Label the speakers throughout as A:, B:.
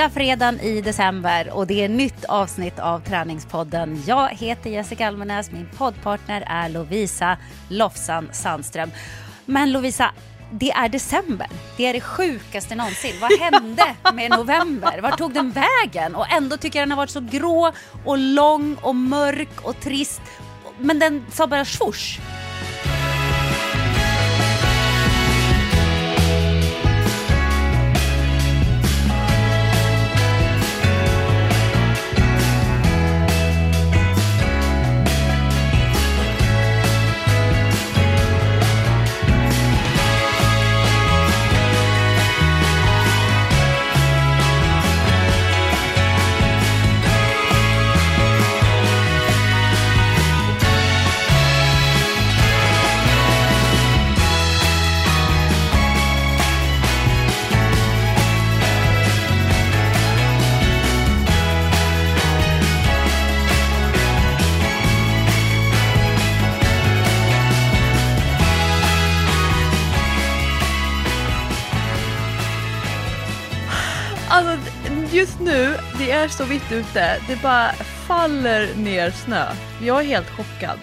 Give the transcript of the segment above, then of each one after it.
A: första fredagen i december och det är nytt avsnitt av Träningspodden. Jag heter Jessica Almenäs, min poddpartner är Lovisa Lofsan Sandström. Men Lovisa, det är december. Det är det sjukaste någonsin. Vad hände med november? Vart tog den vägen? Och ändå tycker jag den har varit så grå och lång och mörk och trist. Men den sa bara swoosh.
B: Är så vitt ute. Det bara faller ner snö. Jag är helt chockad.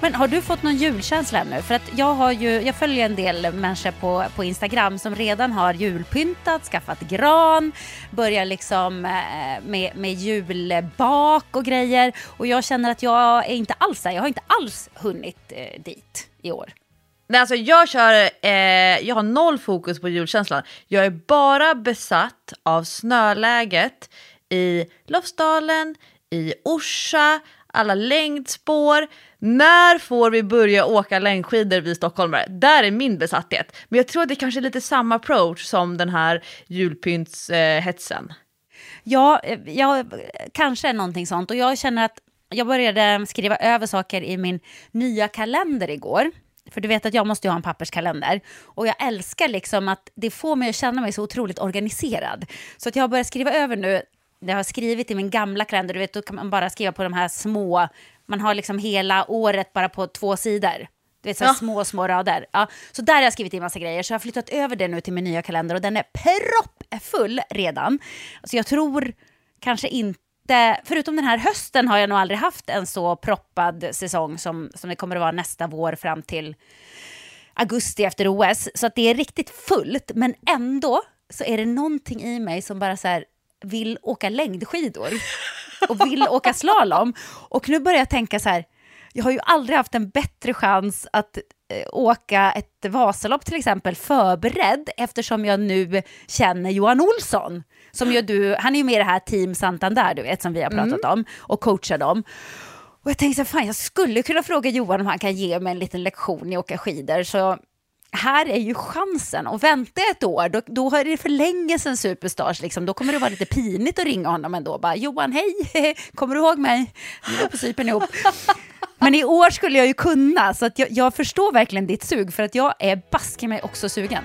A: Men har du fått någon julkänsla ännu? För att jag, har ju, jag följer en del människor på, på Instagram som redan har julpyntat, skaffat gran, börjar liksom eh, med, med julbak och grejer. Och jag känner att jag är inte alls där. Jag har inte alls hunnit eh, dit i år.
B: Nej, alltså jag kör, eh, jag har noll fokus på julkänslan. Jag är bara besatt av snöläget i Lofsdalen, i Orsa, alla längdspår. När får vi börja åka längdskidor vi stockholmare? Där är min besatthet. Men jag tror att det kanske är lite samma approach som den här julpyntshetsen. Eh,
A: ja, ja, kanske är någonting sånt. Och jag känner att jag började skriva över saker i min nya kalender igår. För du vet att jag måste ju ha en papperskalender. Och jag älskar liksom att det får mig att känna mig så otroligt organiserad. Så att jag har börjat skriva över nu, det har skrivit i min gamla kalender, du vet då kan man bara skriva på de här små, man har liksom hela året bara på två sidor. Du vet, så ja. små, små rader. Ja, så där har jag skrivit in massa grejer. Så jag har flyttat över det nu till min nya kalender och den är proppfull redan. Så jag tror kanske inte förutom den här hösten har jag nog aldrig haft en så proppad säsong som, som det kommer att vara nästa vår fram till augusti efter OS. Så att det är riktigt fullt, men ändå så är det någonting i mig som bara så här, vill åka längdskidor och vill åka slalom. Och nu börjar jag tänka så här, jag har ju aldrig haft en bättre chans att eh, åka ett Vasalopp till exempel förberedd eftersom jag nu känner Johan Olsson. Som ju du, han är ju med i det här Team Santander du vet som vi har pratat mm. om och coachar dem. Och jag tänkte så fan jag skulle kunna fråga Johan om han kan ge mig en liten lektion i att åka skidor. Så här är ju chansen. Och vänta ett år, då, då är det för länge sedan Superstars. Liksom. Då kommer det vara lite pinigt att ringa honom ändå. Bara, Johan, hej, kommer du ihåg mig? Vi var på Cypern ihop. Men i år skulle jag ju kunna, så att jag, jag förstår verkligen ditt sug, för att jag är baske mig också sugen.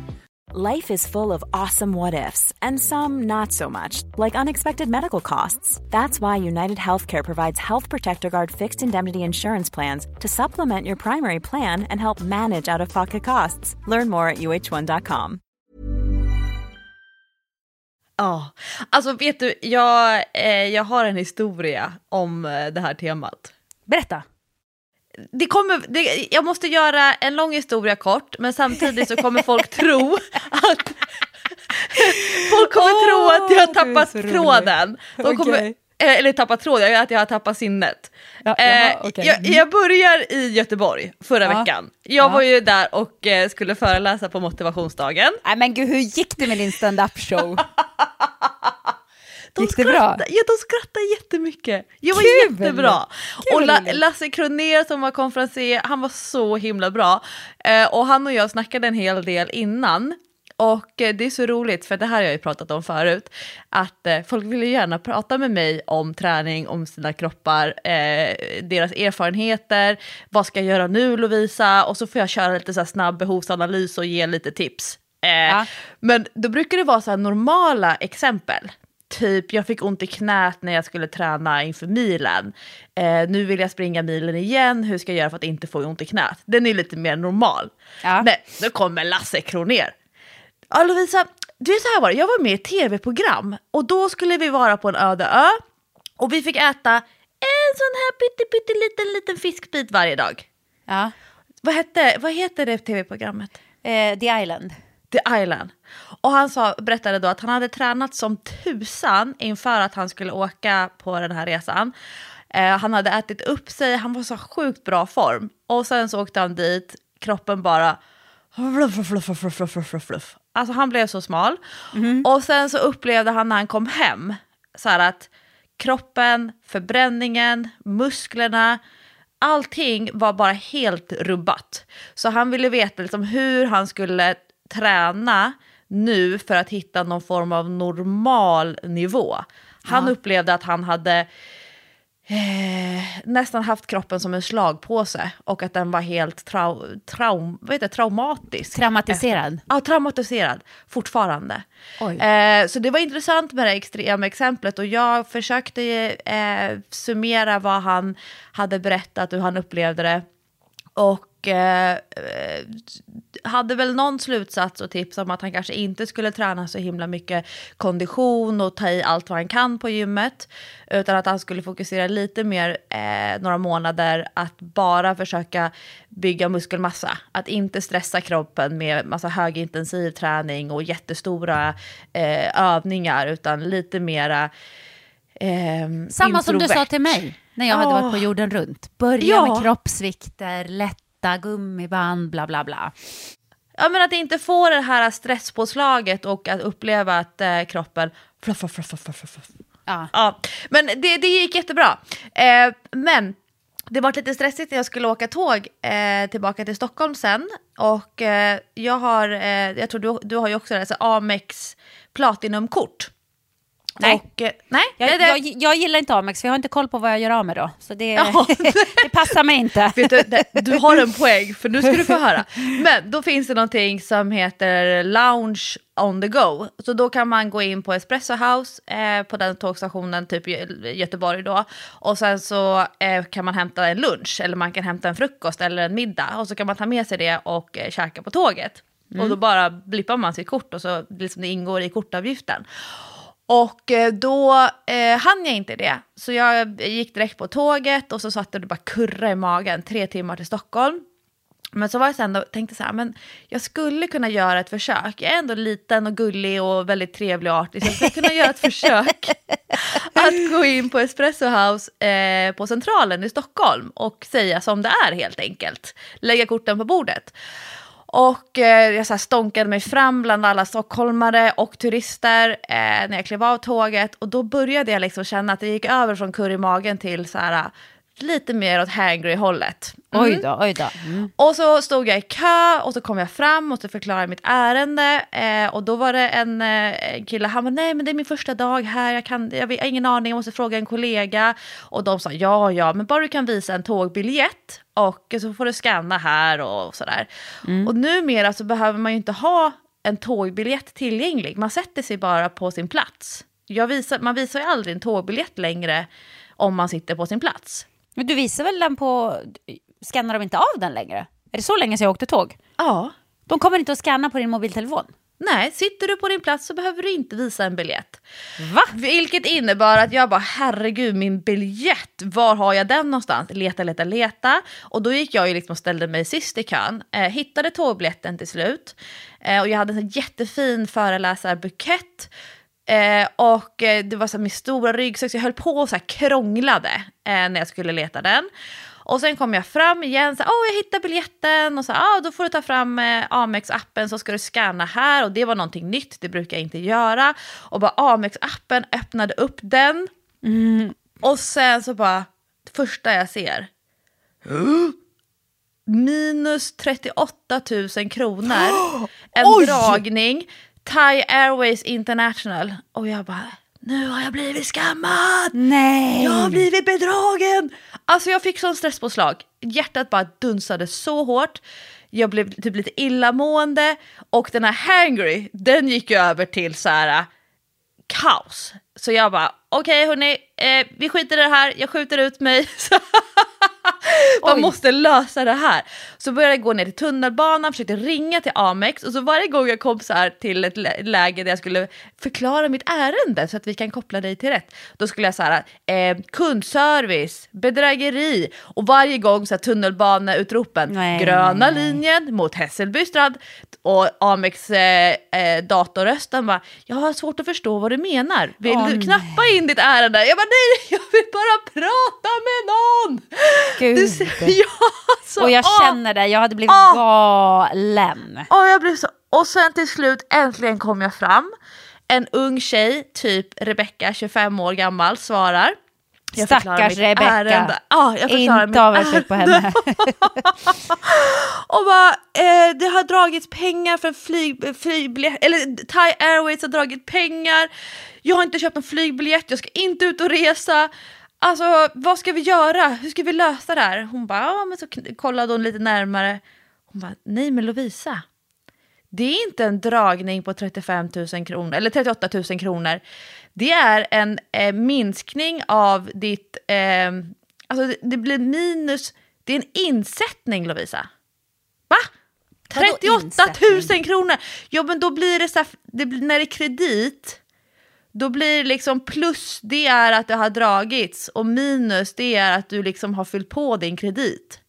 C: Life is full of awesome what ifs, and some not so much, like unexpected medical costs. That's why United Healthcare provides Health Protector Guard fixed indemnity insurance plans to supplement your primary plan and help manage out of pocket costs. Learn more at uh1.com.
B: Ja, oh, alltså vet du, jag, eh, jag har en historia om eh, det här temat.
A: Berätta.
B: Det kommer, det, jag måste göra en lång historia kort, men samtidigt så kommer folk tro att folk kommer oh, tro att jag har tappat tråden. De kommer, okay. Eh, eller tappat tråden, att jag har tappat sinnet. Ja, jaha, eh, okay. jag, jag, börjar i Göteborg förra ja. veckan. Jag ja. var ju där och eh, skulle föreläsa på motivationsdagen.
A: Nej men gud, hur gick det med din stand-up show?
B: De
A: Gick det bra?
B: ja, de skrattade jättemycket. Det var
A: Kul!
B: jättebra.
A: Kul,
B: och La. Lasse Kronér som var konferencier, han var så himla bra. Eh, och han och jag snackade en hel del innan. Och eh, det är så roligt, för det här har jag ju pratat om förut, att eh, folk vill ju gärna prata med mig om träning, om sina kroppar, eh, deras erfarenheter, vad ska jag göra nu Lovisa? Och så får jag köra lite så här snabb behovsanalys och ge lite tips. Eh,
A: Ja.
B: Men då brukar det vara så här normala exempel. Typ, jag fick ont i knät när jag skulle träna inför milen. Eh, nu vill jag springa milen igen, hur ska jag göra för att inte få ont i knät? Den är lite mer normal.
A: Ja.
B: Nej, då kommer Lasse Kronér. Ja Lovisa, du är så här var det, jag var med i ett tv-program och då skulle vi vara på en öde ö och vi fick äta en sån här pytte, pytte liten, liten fiskbit varje dag.
A: Ja.
B: Vad, hette, vad heter det tv-programmet?
A: Eh, The Island.
B: The Island. Och han sa, berättade då att han hade tränat som tusan inför att han skulle åka på den här resan. Eh, han hade ätit upp sig, han var så sjukt bra form. Och sen så åkte han dit, kroppen bara... Fluff, fluff, fluff, fluff, fluff, fluff, fluff. Alltså han blev så smal. Och sen så upplevde han när han kom hem så här att kroppen, förbränningen, musklerna, allting var bara helt rubbat. Så han ville veta liksom hur han skulle träna nu för att hitta någon form av normal nivå. Han upplevde att han hade eh, nästan haft kroppen som en slagpåse och att den var helt trau traum vad heter traumatisk.
A: Traumatiserad.
B: Ja, traumatiserad fortfarande.
A: Oj.
B: Eh, så det var intressant med det extrema exemplet och jag försökte eh, summera vad han hade berättat, hur han upplevde det. Och eh, eh, hade väl någon slutsats och tips om att han kanske inte skulle träna så himla mycket kondition och ta i allt vad han kan på gymmet. Utan att han skulle fokusera lite mer eh, några månader att bara försöka bygga muskelmassa. Att inte stressa kroppen med massa högintensiv träning och jättestora eh, övningar utan lite mera ehm,
A: Samma som du sa
B: introvert.
A: till mig när jag hade
B: Ja.
A: varit på jorden runt. Börja
B: Ja.
A: med kroppsvikter, lätta gummiband, bla bla bla.
B: Ja, men att inte få det här stresspåslaget och att uppleva att eh, kroppen... Fluff, fluff, fluff, fluff, fluff, fluff.
A: Ja.
B: Ja, men det, det gick jättebra. Eh, men det var lite stressigt när jag skulle åka tåg eh, tillbaka till Stockholm sen. Och eh, jag har, eh, jag tror du, du har ju också det, här, så Amex Platinumkort.
A: Nej.
B: Och, eh, nej,
A: Jag,
B: det,
A: jag, jag gillar inte Amex för jag har inte koll på vad jag gör av med då. Så det,
B: Ja.
A: det passar mig inte.
B: Du, du har en poäng, för nu ska du få höra. Men då finns det någonting som heter Lounge on the go. Så då kan man gå in på Espresso House eh, på den tågstationen, typ Göteborg då. Och sen så eh, kan man hämta en lunch, eller man kan hämta en frukost eller en middag. Och så kan man ta med sig det och eh, käka på tåget. Och då bara blippar man sitt kort och så liksom det ingår i kortavgiften. Och eh, då eh, hann jag inte det. Så jag gick direkt på tåget och så satt det bara kurra i magen, tre timmar till Stockholm. Men så var jag sen och tänkte så här, men jag skulle kunna göra ett försök. Jag är ändå liten och gullig och väldigt trevlig och artig, så jag skulle kunna göra ett försök att gå in på Espresso House eh, på Centralen i Stockholm och säga som det är helt enkelt. Lägga korten på bordet. Och eh, jag så här stånkade mig fram bland alla stockholmare och turister eh, när jag klev av tåget. Och då började jag liksom känna att det gick över från kurr i magen till så här, lite mer åt hangry-hållet. Mm.
A: Oj då, oj då. Mm.
B: Och så stod jag i kö och så kom jag fram och så förklarade mitt ärende. Eh, och då var det en eh, kille, han bara, nej men det är min första dag här, jag, kan, jag har ingen aning, jag måste fråga en kollega. Och de sa, ja ja, men bara du kan visa en tågbiljett och så får du scanna här och sådär. Och numera så behöver man ju inte ha en tågbiljett tillgänglig, man sätter sig bara på sin plats. Visar, man visar ju aldrig en tågbiljett längre om man sitter på sin plats.
A: Men du visar väl den på... Skannar de inte av den längre? Är det så länge sedan jag åkte tåg?
B: Ja,
A: De kommer inte att scanna på din mobiltelefon?
B: Nej, sitter du på din plats så behöver du inte visa en biljett.
A: Va?
B: Vilket innebar att jag bara, herregud min biljett, var har jag den någonstans? Leta, leta, leta. Och då gick jag ju liksom och ställde mig sist i kön, eh, hittade tågbiljetten till slut. Eh, och jag hade en jättefin föreläsarbukett. Eh, och eh, det var så här, min stora ryggsäck, så jag höll på och så här krånglade eh, när jag skulle leta den. Och sen kom jag fram igen, så, oh, jag hittade biljetten. Och så, ah, då får du ta fram eh, Amex-appen så ska du scanna här. Och det var någonting nytt, det brukar jag inte göra. Och bara Amex-appen öppnade upp den. Och sen så bara, första jag ser, minus 38 000 kronor, en dragning, Thai Airways International. Och jag bara, nu har jag blivit skammad!
A: Nej!
B: Jag har blivit bedragen! Alltså jag fick sån stresspåslag. Hjärtat bara dunsade så hårt. Jag blev typ lite illamående och den här hangry, den gick ju över till så här äh, kaos. Så jag bara, okej hörni, eh, vi skiter i det här, jag skjuter ut mig. Man
A: Oj.
B: måste lösa det här. Så började jag gå ner till tunnelbanan, försökte ringa till Amex och så varje gång jag kom så här till ett lä- läge där jag skulle förklara mitt ärende så att vi kan koppla dig till rätt, då skulle jag så här, eh, kundservice, bedrägeri och varje gång så här tunnelbaneutropen,
A: Nej,
B: gröna
A: nej, nej.
B: linjen mot Hässelby strand och Amex eh, eh, datorrösten bara, jag har svårt att förstå vad du menar. Vill
A: Åh,
B: du
A: nej.
B: knappa in ditt ärende? Jag bara, nej, jag vill bara prata med någon!
A: Gud.
B: Ser, ja, så,
A: och jag
B: åh,
A: känner det, jag hade blivit
B: Åh.
A: galen.
B: åh, jag blev så, och sen till slut äntligen kom jag fram. En ung tjej, typ Rebecka, 25 år gammal, svarar. Jag
A: Stackars Rebecka.
B: ärende. Ja, jag
A: Inte avundsjuk på henne.
B: Och bara, eh, det har dragits pengar för en flyg, flygbiljett, eller Thai Airways har dragit pengar. Jag har inte köpt någon flygbiljett, jag ska inte ut och resa. Alltså vad ska vi göra? Hur ska vi lösa det här? Hon bara, ja men så kollade hon lite närmare. Hon bara, nej men Lovisa. Det är inte en dragning på 35 000 kronor, eller 38 000 kronor. Det är en eh, minskning av ditt, eh, alltså det, det blir minus, det är en insättning Lovisa. Va?
A: Vadå
B: 38 000
A: insättning?
B: kronor! Ja men då blir det så här, det blir, när det är kredit, då blir liksom plus det är att det har dragits och minus det är att du liksom har fyllt på din kredit.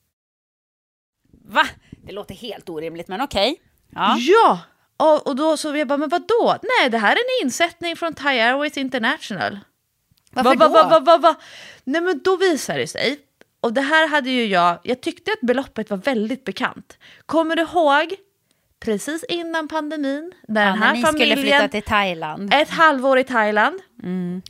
A: Va? Det låter helt orimligt, men okej. Ja.
B: Ja! Och, och då så jag bara, men vadå? Nej, det här är en insättning från Thai Airways International.
A: Varför
B: va, va, va, va? Nej men då visar det sig, och det här hade ju jag, jag tyckte att beloppet var väldigt bekant. Kommer du ihåg precis innan pandemin, när
A: Ja,
B: den
A: när
B: här
A: ni skulle flytta
B: familjen,
A: till Thailand.
B: ett halvår i Thailand,
A: Mm.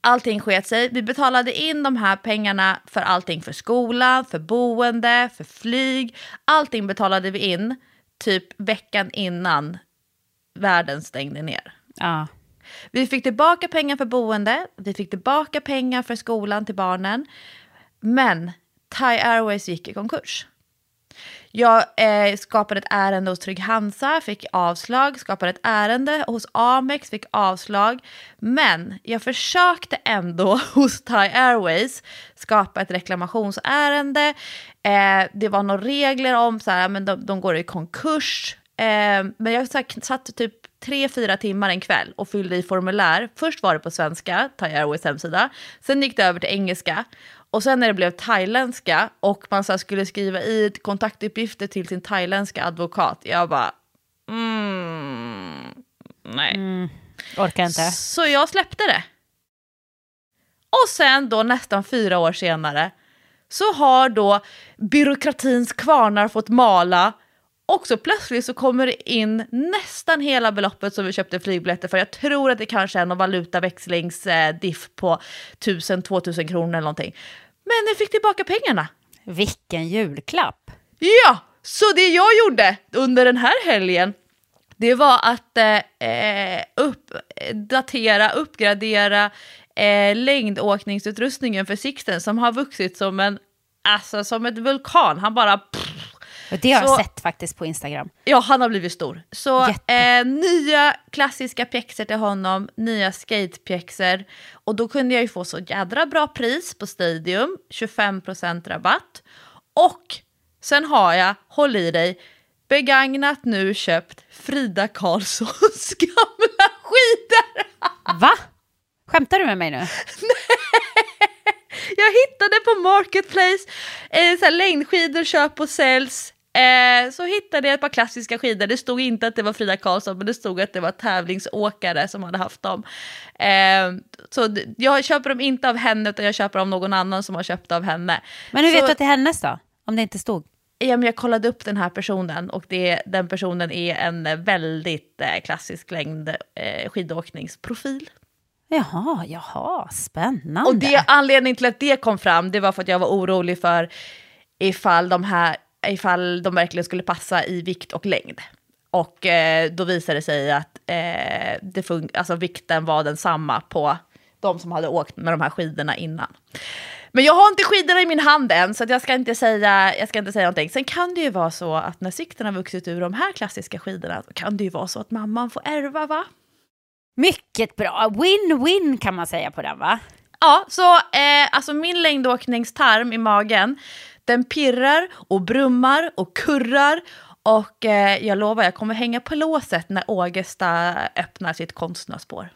B: allting sket sig. Vi betalade in de här pengarna för allting, för skolan, för boende, för flyg. Allting betalade vi in typ veckan innan världen stängde ner.
A: Ja.
B: Vi fick tillbaka pengar för boende, vi fick tillbaka pengar för skolan till barnen. Men Thai Airways gick i konkurs. Jag eh, skapade ett ärende hos Trygg Hansa, fick avslag. Skapade ett ärende hos Amex, fick avslag. Men jag försökte ändå hos Thai Airways skapa ett reklamationsärende. Eh, det var några regler om så här, men de, de går i konkurs. Eh, men jag så här, satt typ tre, fyra timmar en kväll och fyllde i formulär. Först var det på svenska, Thai Airways hemsida. Sen gick det över till engelska. Och sen när det blev thailändska och man så skulle skriva i kontaktuppgifter till sin thailändska advokat, jag bara... Mm, nej.
A: Orkar inte.
B: Så jag släppte det. Och sen då nästan fyra år senare så har då byråkratins kvarnar fått mala och så plötsligt så kommer det in nästan hela beloppet som vi köpte flygbiljetter för. Jag tror att det kanske är någon valutaväxlingsdiff på 1000-2000 kronor eller någonting. Men jag fick tillbaka pengarna.
A: Vilken julklapp.
B: Ja, så det jag gjorde under den här helgen det var att eh, eh, uppdatera, uppgradera eh, längdåkningsutrustningen för Sixten som har vuxit som en, alltså som ett vulkan. Han bara...
A: Och det har
B: Så-
A: jag sett faktiskt på Instagram.
B: Ja, han har blivit stor. Så eh, nya klassiska pjäxor till honom, nya skatepjäxor. Och då kunde jag ju få så jädra bra pris på Stadium, 25% rabatt. Och sen har jag, håll i dig, begagnat nu köpt Frida Karlssons gamla skidor.
A: Va? Skämtar du med mig nu?
B: Jag hittade på Marketplace, eh, så längdskidor köp och säljs. Eh, så hittade jag ett par klassiska skidor. Det stod inte att det var Frida Karlsson, men det stod att det var tävlingsåkare som hade haft dem. Eh, så jag köper dem inte av henne, utan jag köper av någon annan som har köpt av henne.
A: Men hur
B: så,
A: vet du att det är hennes då? Om det inte stod?
B: Ja, men jag kollade upp den här personen och det, den personen är en väldigt eh, klassisk längd eh, skidåkningsprofil.
A: Jaha, jaha, spännande.
B: Och det anledningen till att det kom fram, det var för att jag var orolig för ifall de här ifall de verkligen skulle passa i vikt och längd. Och eh, då visade det sig att eh, det alltså, vikten var densamma på de som hade åkt med de här skidorna innan. Men jag har inte skidorna i min hand än, så jag, ska inte säga, jag ska inte säga någonting. Sen kan det ju vara så att när sikten har vuxit ur de här klassiska skidorna, så kan det ju vara så att mamman får ärva, va?
A: Mycket bra. Win-win kan man säga på den, va?
B: Ja, så eh, alltså min längdåkningstarm i magen, den pirrar och brummar och kurrar och eh, jag lovar, jag kommer hänga på låset när Ågesta öppnar sitt konstnärsspår.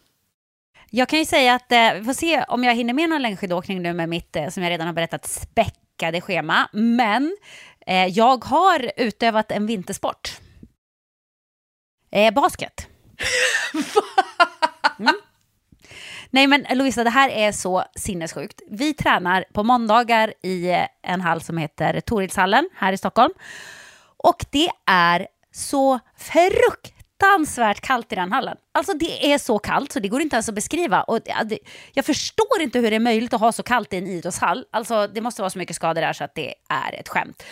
A: Jag kan ju säga att, eh, vi får se om jag hinner med någon längdskidåkning nu med mitt, eh, som jag redan har berättat, späckade schema. Men eh, jag har utövat en vintersport. Eh, basket. Mm. Nej men Lovisa, det här är så sinnessjukt. Vi tränar på måndagar i en hall som heter Torilshallen här i Stockholm. Och det är så fruktansvärt kallt i den hallen. Alltså det är så kallt så det går inte ens att beskriva. Och det, jag förstår inte hur det är möjligt att ha så kallt i en idrottshall. Alltså det måste vara så mycket skador där så att det är ett skämt.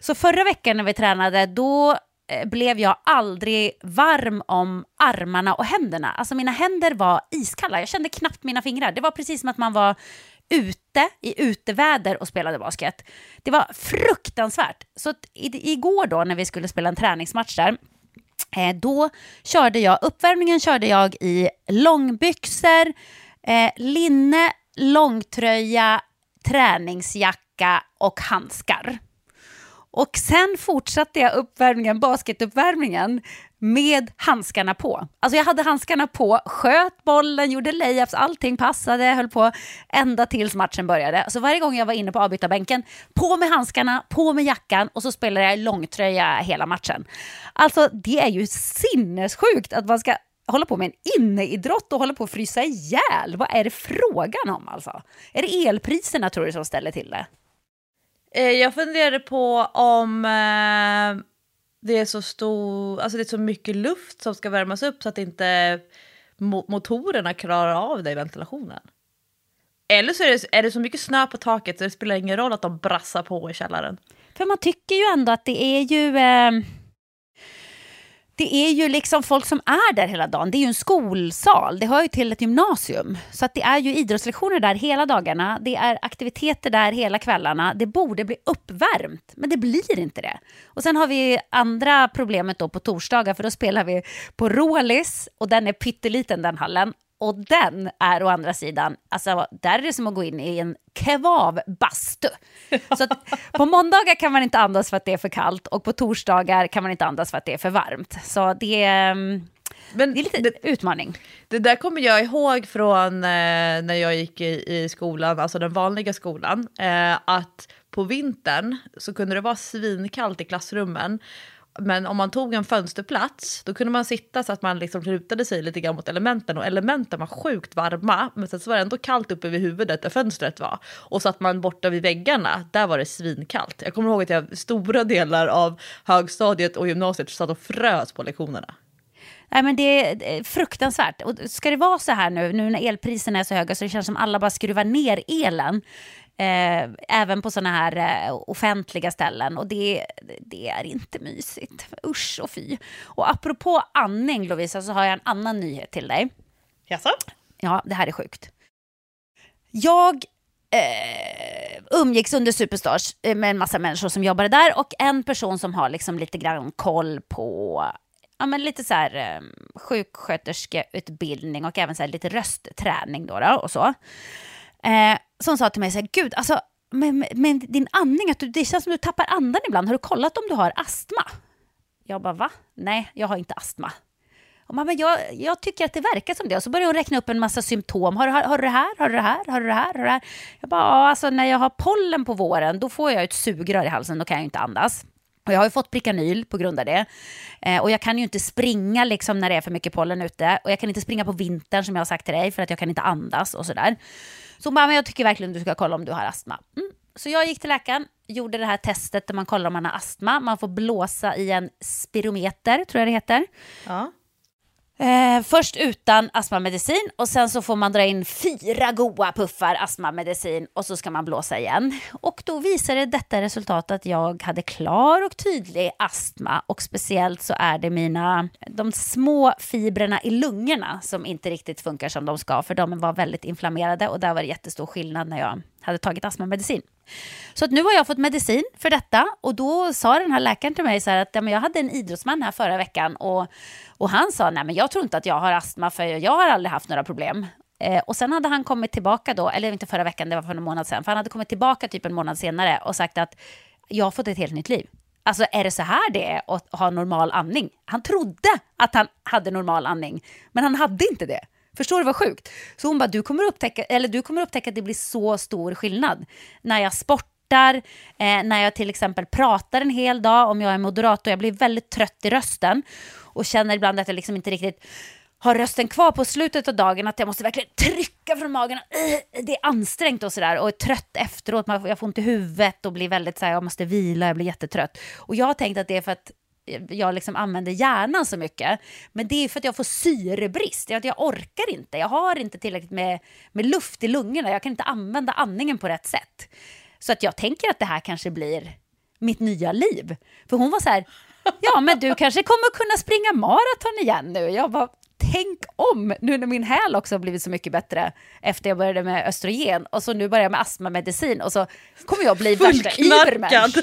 A: Så förra veckan när vi tränade då Eh, blev jag aldrig varm om armarna och händerna. Alltså mina händer var iskalla, jag kände knappt mina fingrar. Det var precis som att man var ute i uteväder och spelade basket. Det var fruktansvärt. Så igår då när vi skulle spela en träningsmatch där, eh, då körde jag, uppvärmningen körde jag i långbyxor, eh, linne, långtröja, träningsjacka och handskar. Och sen fortsatte jag uppvärmningen, basketuppvärmningen med handskarna på. Alltså jag hade handskarna på, sköt bollen, gjorde layups, allting passade, höll på ända tills matchen började. Så varje gång jag var inne på avbytarbänken, på med handskarna, på med jackan och så spelade jag långtröja hela matchen. Alltså det är ju sinnessjukt att man ska hålla på med en inneidrott och hålla på att frysa ihjäl. Vad är det frågan om alltså? Är det elpriserna tror du som ställer till det?
B: Eh, jag funderade på om eh, det är så stor, alltså det är så mycket luft som ska värmas upp så att inte motorerna klarar av det i ventilationen. Eller så är det, är det så mycket snö på taket så det spelar ingen roll att de brassar på i källaren.
A: För man tycker ju ändå att det är ju... Eh det är ju liksom folk som är där hela dagen. Det är ju en skolsal, det hör ju till ett gymnasium. Så att det är ju idrottslektioner där hela dagarna, det är aktiviteter där hela kvällarna. Det borde bli uppvärmt, men det blir inte det. Och sen har vi andra problemet då på torsdagar, för då spelar vi på Rålis och den är pytteliten den hallen. Och den är å andra sidan, alltså där är det som att gå in i en kebabbastu. Så på måndagar kan man inte andas för att det är för kallt och på torsdagar kan man inte andas för att det är för varmt. Så det är, mm, Men det är lite det, utmaning.
B: Det där kommer jag ihåg från eh, när jag gick i, i, skolan, alltså den vanliga skolan, eh, att på vintern så kunde det vara svinkallt i klassrummen men om man tog en fönsterplats, då kunde man sitta så att man liksom lutade sig lite grann mot elementen och elementen var sjukt varma, men sen så var det ändå kallt uppe vid huvudet där fönstret var. Och satt man borta vid väggarna, där var det svinkallt. Jag kommer ihåg att jag stora delar av högstadiet och gymnasiet satt och frös på lektionerna.
A: Nej, men det är fruktansvärt. Och ska det vara så här nu, nu när elpriserna är så höga så det känns som alla bara skruvar ner elen, Eh, även på sådana här eh, offentliga ställen. Och det, det är inte mysigt. Usch och fy. Och apropå andning, Lovisa, så har jag en annan nyhet till dig.
B: Jaså?
A: Ja, det här är sjukt. Jag eh, umgicks under Superstars eh, med en massa människor som jobbade där och en person som har liksom lite grann koll på ja, men lite så här, eh, sjuksköterskeutbildning och även så lite röstträning då, då och så. Eh, som sa till mig så här, gud, alltså, men, men din andning, att du, det känns som du tappar andan ibland. Har du kollat om du har astma? Jag bara, va? Nej, jag har inte astma. Och man men jag, jag tycker att det verkar som det. Och så börjar hon räkna upp en massa symptom. Har, har, har du det här? Har du det här? Har du det här? Har du det här? Jag bara, ja, alltså när jag har pollen på våren, då får jag ett sugrör i halsen, då kan jag inte andas. Och jag har ju fått Pricanyl på grund av det. Eh, och jag kan ju inte springa liksom när det är för mycket pollen ute. Och jag kan inte springa på vintern som jag har sagt till dig för att jag kan inte andas och sådär. Så hon bara, men jag tycker verkligen du ska kolla om du har astma. Mm. Så jag gick till läkaren, gjorde det här testet där man kollar om man har astma. Man får blåsa i en spirometer, tror jag det heter.
B: Ja.
A: Eh, först utan astmamedicin och sen så får man dra in fyra goa puffar astmamedicin och så ska man blåsa igen. Och då visade detta resultat att jag hade klar och tydlig astma och speciellt så är det mina, de små fibrerna i lungorna som inte riktigt funkar som de ska för de var väldigt inflammerade och där var det jättestor skillnad när jag hade tagit astmamedicin. Så att nu har jag fått medicin för detta och då sa den här läkaren till mig så att ja, men jag hade en idrottsman här förra veckan och, och han sa nej men jag tror inte att jag har astma för jag har aldrig haft några problem. Eh, och sen hade han kommit tillbaka då, eller inte förra veckan, det var för en månad sedan, för han hade kommit tillbaka typ en månad senare och sagt att jag har fått ett helt nytt liv. Alltså är det så här det är att ha normal andning? Han trodde att han hade normal andning, men han hade inte det. Förstår du vad sjukt? Så hon bara, du kommer, upptäcka, eller du kommer upptäcka att det blir så stor skillnad. När jag sportar, eh, när jag till exempel pratar en hel dag, om jag är moderator, jag blir väldigt trött i rösten och känner ibland att jag liksom inte riktigt har rösten kvar på slutet av dagen, att jag måste verkligen trycka från magen. Det är ansträngt och sådär och är trött efteråt, jag får ont i huvudet och blir väldigt så här, jag måste vila, jag blir jättetrött. Och jag har tänkt att det är för att jag liksom använder hjärnan så mycket. Men det är för att jag får syrebrist. Jag, jag orkar inte. Jag har inte tillräckligt med, med luft i lungorna. Jag kan inte använda andningen på rätt sätt. Så att jag tänker att det här kanske blir mitt nya liv. För hon var så här, ja men du kanske kommer kunna springa maraton igen nu. Jag bara, tänk om, nu när min häl också har blivit så mycket bättre efter jag började med östrogen och så nu börjar jag med astmamedicin och så kommer jag bli värsta ibermensch.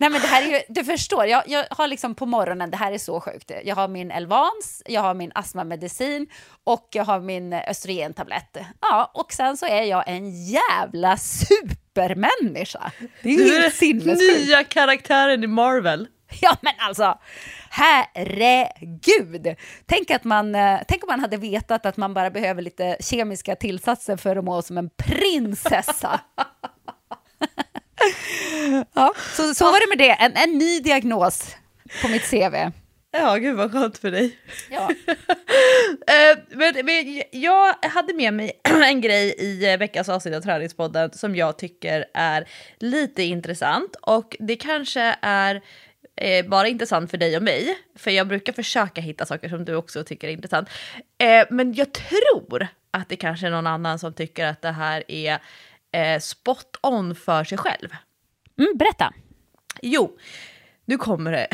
A: Nej men det här är ju, du förstår, jag, jag har liksom på morgonen, det här är så sjukt. Jag har min Elvans, jag har min astmamedicin och jag har min östrogentablett. Ja, och sen så är jag en jävla supermänniska. Det är ju helt sinnessjukt.
B: nya karaktären i Marvel.
A: Ja men alltså, herregud! Tänk, att man, eh, tänk om man hade vetat att man bara behöver lite kemiska tillsatser för att må som en prinsessa. ja, så, så var det med det. En, en ny diagnos på mitt CV.
B: Ja, gud vad skönt för dig.
A: Ja.
B: Eh, men, men jag hade med mig en grej i eh, veckans avsnitt av Träningspodden som jag tycker är lite intressant och det kanske är eh, bara intressant för dig och mig, för jag brukar försöka hitta saker som du också tycker är intressant. Eh, men jag tror att det kanske är någon annan som tycker att det här är eh, spot on för sig själv.
A: Mm, berätta.
B: Jo, nu kommer det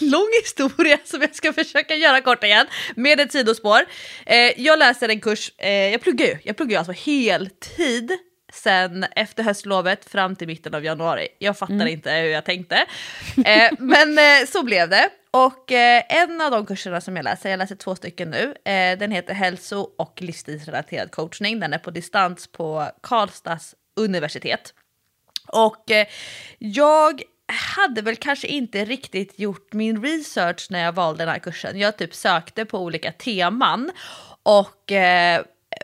B: lång historia som jag ska försöka göra kort igen med ett sidospår. Eh, jag läser en kurs, eh, jag pluggar ju, jag pluggar ju alltså heltid sen efter höstlovet fram till mitten av januari. Jag fattar mm. inte hur jag tänkte. Eh, men eh, så blev det. Och eh, en av de kurserna som jag läser, jag läser två stycken nu, eh, den heter hälso och livsstilsrelaterad coachning. Den är på distans på Karlstads universitet. Och eh, jag hade väl kanske inte riktigt gjort min research när jag valde den här kursen. Jag typ sökte på olika teman och eh,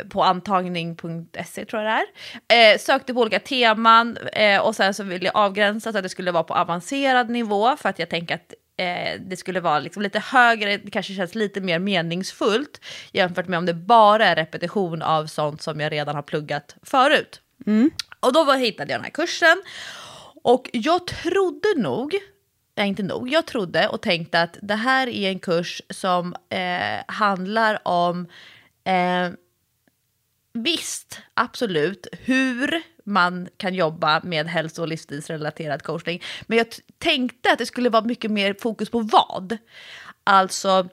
B: på antagning.se tror jag det är. Eh, sökte på olika teman eh, och sen så ville jag avgränsa så att det skulle vara på avancerad nivå för att jag tänker att eh, det skulle vara liksom lite högre, det kanske känns lite mer meningsfullt jämfört med om det bara är repetition av sånt som jag redan har pluggat förut. Mm. Och då var, hittade jag den här kursen och jag trodde nog, nej inte nog, jag trodde och tänkte att det här är en kurs som eh, handlar om eh, Visst, absolut, hur man kan jobba med hälso och livsstilsrelaterad coachning. Men jag tänkte att det skulle vara mycket mer fokus på vad. Alltså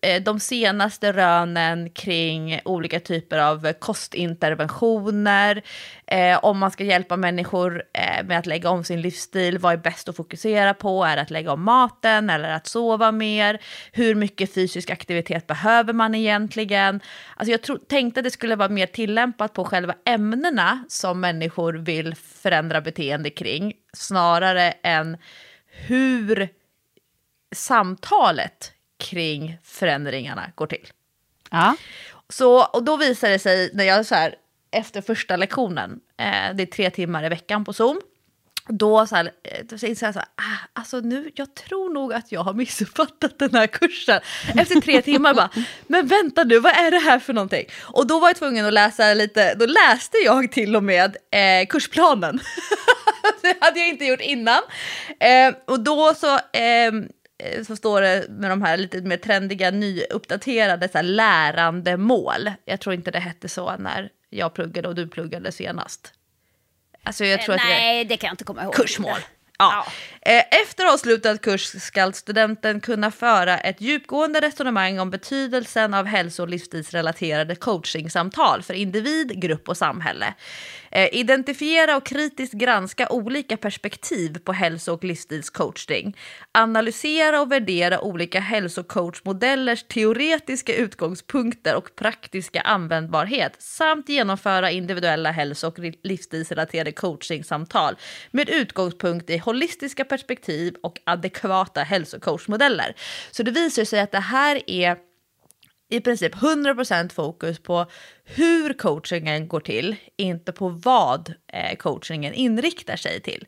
B: Eh, de senaste rönen kring olika typer av kostinterventioner, eh, om man ska hjälpa människor eh, med att lägga om sin livsstil, vad är bäst att fokusera på? Är det att lägga om maten eller att sova mer? Hur mycket fysisk aktivitet behöver man egentligen? Alltså jag tro, tänkte att det skulle vara mer tillämpat på själva ämnena som människor vill förändra beteende kring, snarare än hur samtalet kring förändringarna går till.
A: Ja.
B: Så, och då visar det sig när jag så här, efter första lektionen, eh, det är tre timmar i veckan på Zoom, då så här, eh, då inser jag så här, ah, alltså nu, jag tror nog att jag har missuppfattat den här kursen. Efter tre timmar bara, men vänta nu, vad är det här för någonting? Och då var jag tvungen att läsa lite, då läste jag till och med eh, kursplanen. det hade jag inte gjort innan. Eh, och då så, eh, så står det med de här lite mer trendiga, nyuppdaterade så här, lärandemål. Jag tror inte det hette så när jag pluggade och du pluggade senast. Alltså jag tror
A: Nej,
B: att
A: det kan jag inte komma ihåg.
B: Kursmål. Ja. Eh, Eh, efter avslutad kurs ska studenten kunna föra ett djupgående resonemang om betydelsen av hälso och livsstilsrelaterade coachingsamtal för individ, grupp och samhälle. Eh, identifiera och kritiskt granska olika perspektiv på hälso och livsstilscoaching. Analysera och värdera olika hälsocoachmodellers teoretiska utgångspunkter och praktiska användbarhet samt genomföra individuella hälso och livsstilsrelaterade coachingsamtal med utgångspunkt i holistiska perspektiv perspektiv och adekvata hälsocoachmodeller. Så det visar sig att det här är i princip 100% fokus på hur coachingen går till, inte på vad eh, coachingen inriktar sig till.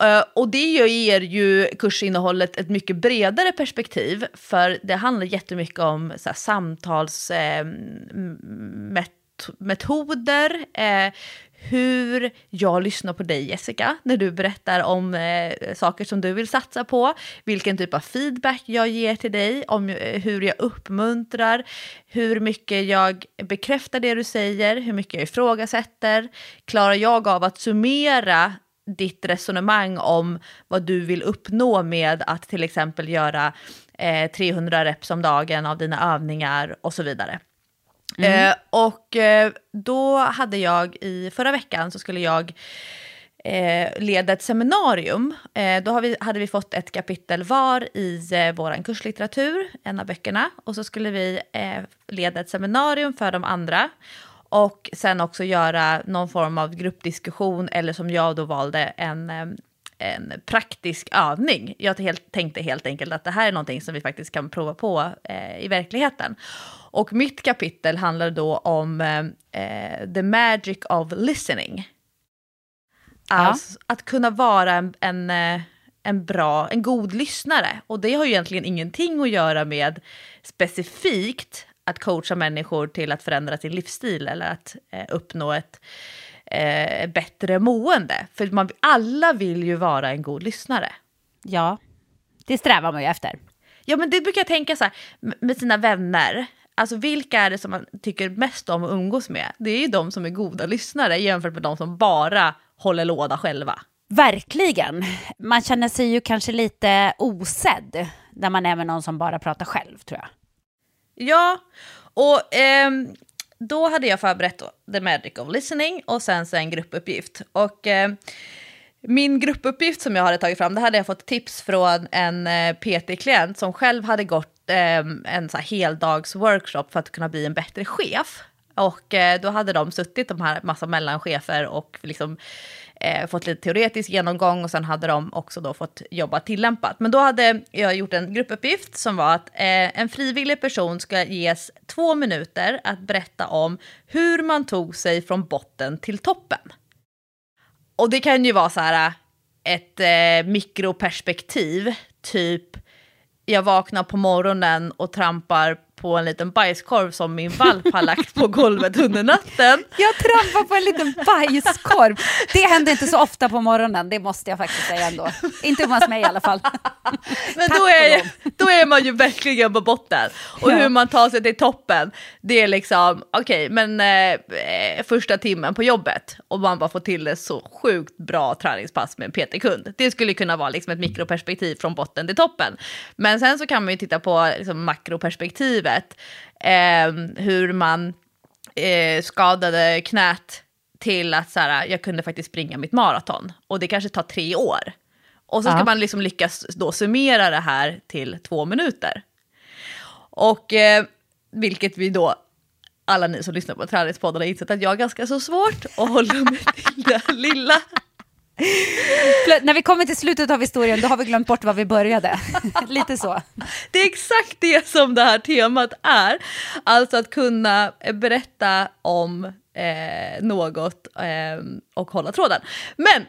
B: Eh, och det ger ju kursinnehållet ett mycket bredare perspektiv, för det handlar jättemycket om så här, samtalsmetoder, eh, eh, hur jag lyssnar på dig Jessica när du berättar om eh, saker som du vill satsa på, vilken typ av feedback jag ger till dig, om eh, hur jag uppmuntrar, hur mycket jag bekräftar det du säger, hur mycket jag ifrågasätter, klarar jag av att summera ditt resonemang om vad du vill uppnå med att till exempel göra eh, 300 reps om dagen av dina övningar och så vidare. Mm. Eh, och eh, då hade jag i förra veckan så skulle jag eh, leda ett seminarium. Eh, då vi, hade vi fått ett kapitel var i eh, vår kurslitteratur, en av böckerna. Och så skulle vi eh, leda ett seminarium för de andra. Och sen också göra någon form av gruppdiskussion eller som jag då valde en eh, en praktisk övning. Jag helt, tänkte helt enkelt att det här är någonting som vi faktiskt kan prova på eh, i verkligheten. Och mitt kapitel handlar då om eh, the magic of listening. Alltså ja. att kunna vara en, en, eh, en, bra, en god lyssnare. Och det har ju egentligen ingenting att göra med specifikt att coacha människor till att förändra sin livsstil eller att eh, uppnå ett eh, bättre mående. För man, alla vill ju vara en god lyssnare.
A: Ja, det strävar man ju efter.
B: Ja, men det brukar jag tänka så här med sina vänner. Alltså vilka är det som man tycker mest om att umgås med? Det är ju de som är goda lyssnare jämfört med de som bara håller låda själva.
A: Verkligen. Man känner sig ju kanske lite osedd när man är med någon som bara pratar själv, tror jag.
B: Ja, och eh, då hade jag förberett The Magic of Listening och sen så en gruppuppgift. Och eh, min gruppuppgift som jag hade tagit fram, det hade jag fått tips från en eh, PT-klient som själv hade gått eh, en så här heldagsworkshop för att kunna bli en bättre chef. Och eh, då hade de suttit, de här massa mellanchefer, och liksom eh, fått lite teoretisk genomgång och sen hade de också då fått jobba tillämpat. Men då hade jag gjort en gruppuppgift som var att eh, en frivillig person ska ges två minuter att berätta om hur man tog sig från botten till toppen. Och det kan ju vara så här eh, ett eh, mikroperspektiv, typ jag vaknar på morgonen och trampar på en liten bajskorv som min valp har lagt på golvet under natten.
A: Jag trampar på en liten bajskorv. Det händer inte så ofta på morgonen, det måste jag faktiskt säga ändå. Inte hos mig i alla fall.
B: Men då är, då är man ju verkligen på botten. Och ja. hur man tar sig till toppen, det är liksom, okej, okay, men eh, första timmen på jobbet och man bara får till det så sjukt bra träningspass med en PT-kund. Det skulle kunna vara liksom ett mikroperspektiv från botten till toppen. Men sen så kan man ju titta på liksom, makroperspektivet livet. Eh, hur man eh, skadade knät till att så här, jag kunde faktiskt springa mitt maraton. Och det kanske tar tre år. Och så ska ja. man liksom lyckas då summera det här till två minuter. Och eh, vilket vi då, alla ni som lyssnar på Träningspodden har insett att jag har ganska så svårt att hålla mig till det lilla.
A: När vi kommer till slutet av historien då har vi glömt bort var vi började. Lite så.
B: Det är exakt det som det här temat är. Alltså att kunna berätta om eh, något eh, och hålla tråden. Men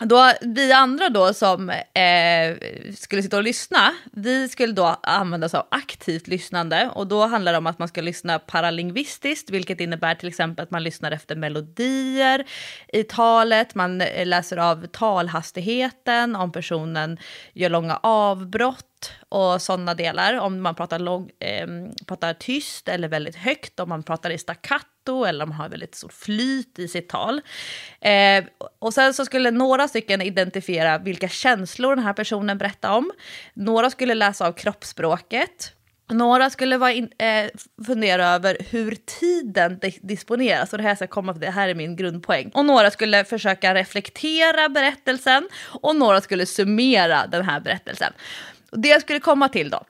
B: då, vi andra då som eh, skulle sitta och lyssna, vi skulle då använda oss av aktivt lyssnande och då handlar det om att man ska lyssna paralingvistiskt, vilket innebär till exempel att man lyssnar efter melodier i talet, man eh, läser av talhastigheten, om personen gör långa avbrott och sådana delar. Om man pratar, lång, eh, pratar tyst eller väldigt högt, om man pratar i staccato eller om har väldigt stort flyt i sitt tal. Eh, och sen så skulle några stycken identifiera vilka känslor den här personen berättar om. Några skulle läsa av kroppsspråket. Några skulle vara in, eh, fundera över hur tiden disponeras och det här ska komma, det här är min grundpoäng. Och några skulle försöka reflektera berättelsen och några skulle summera den här berättelsen. Och det jag skulle komma till då,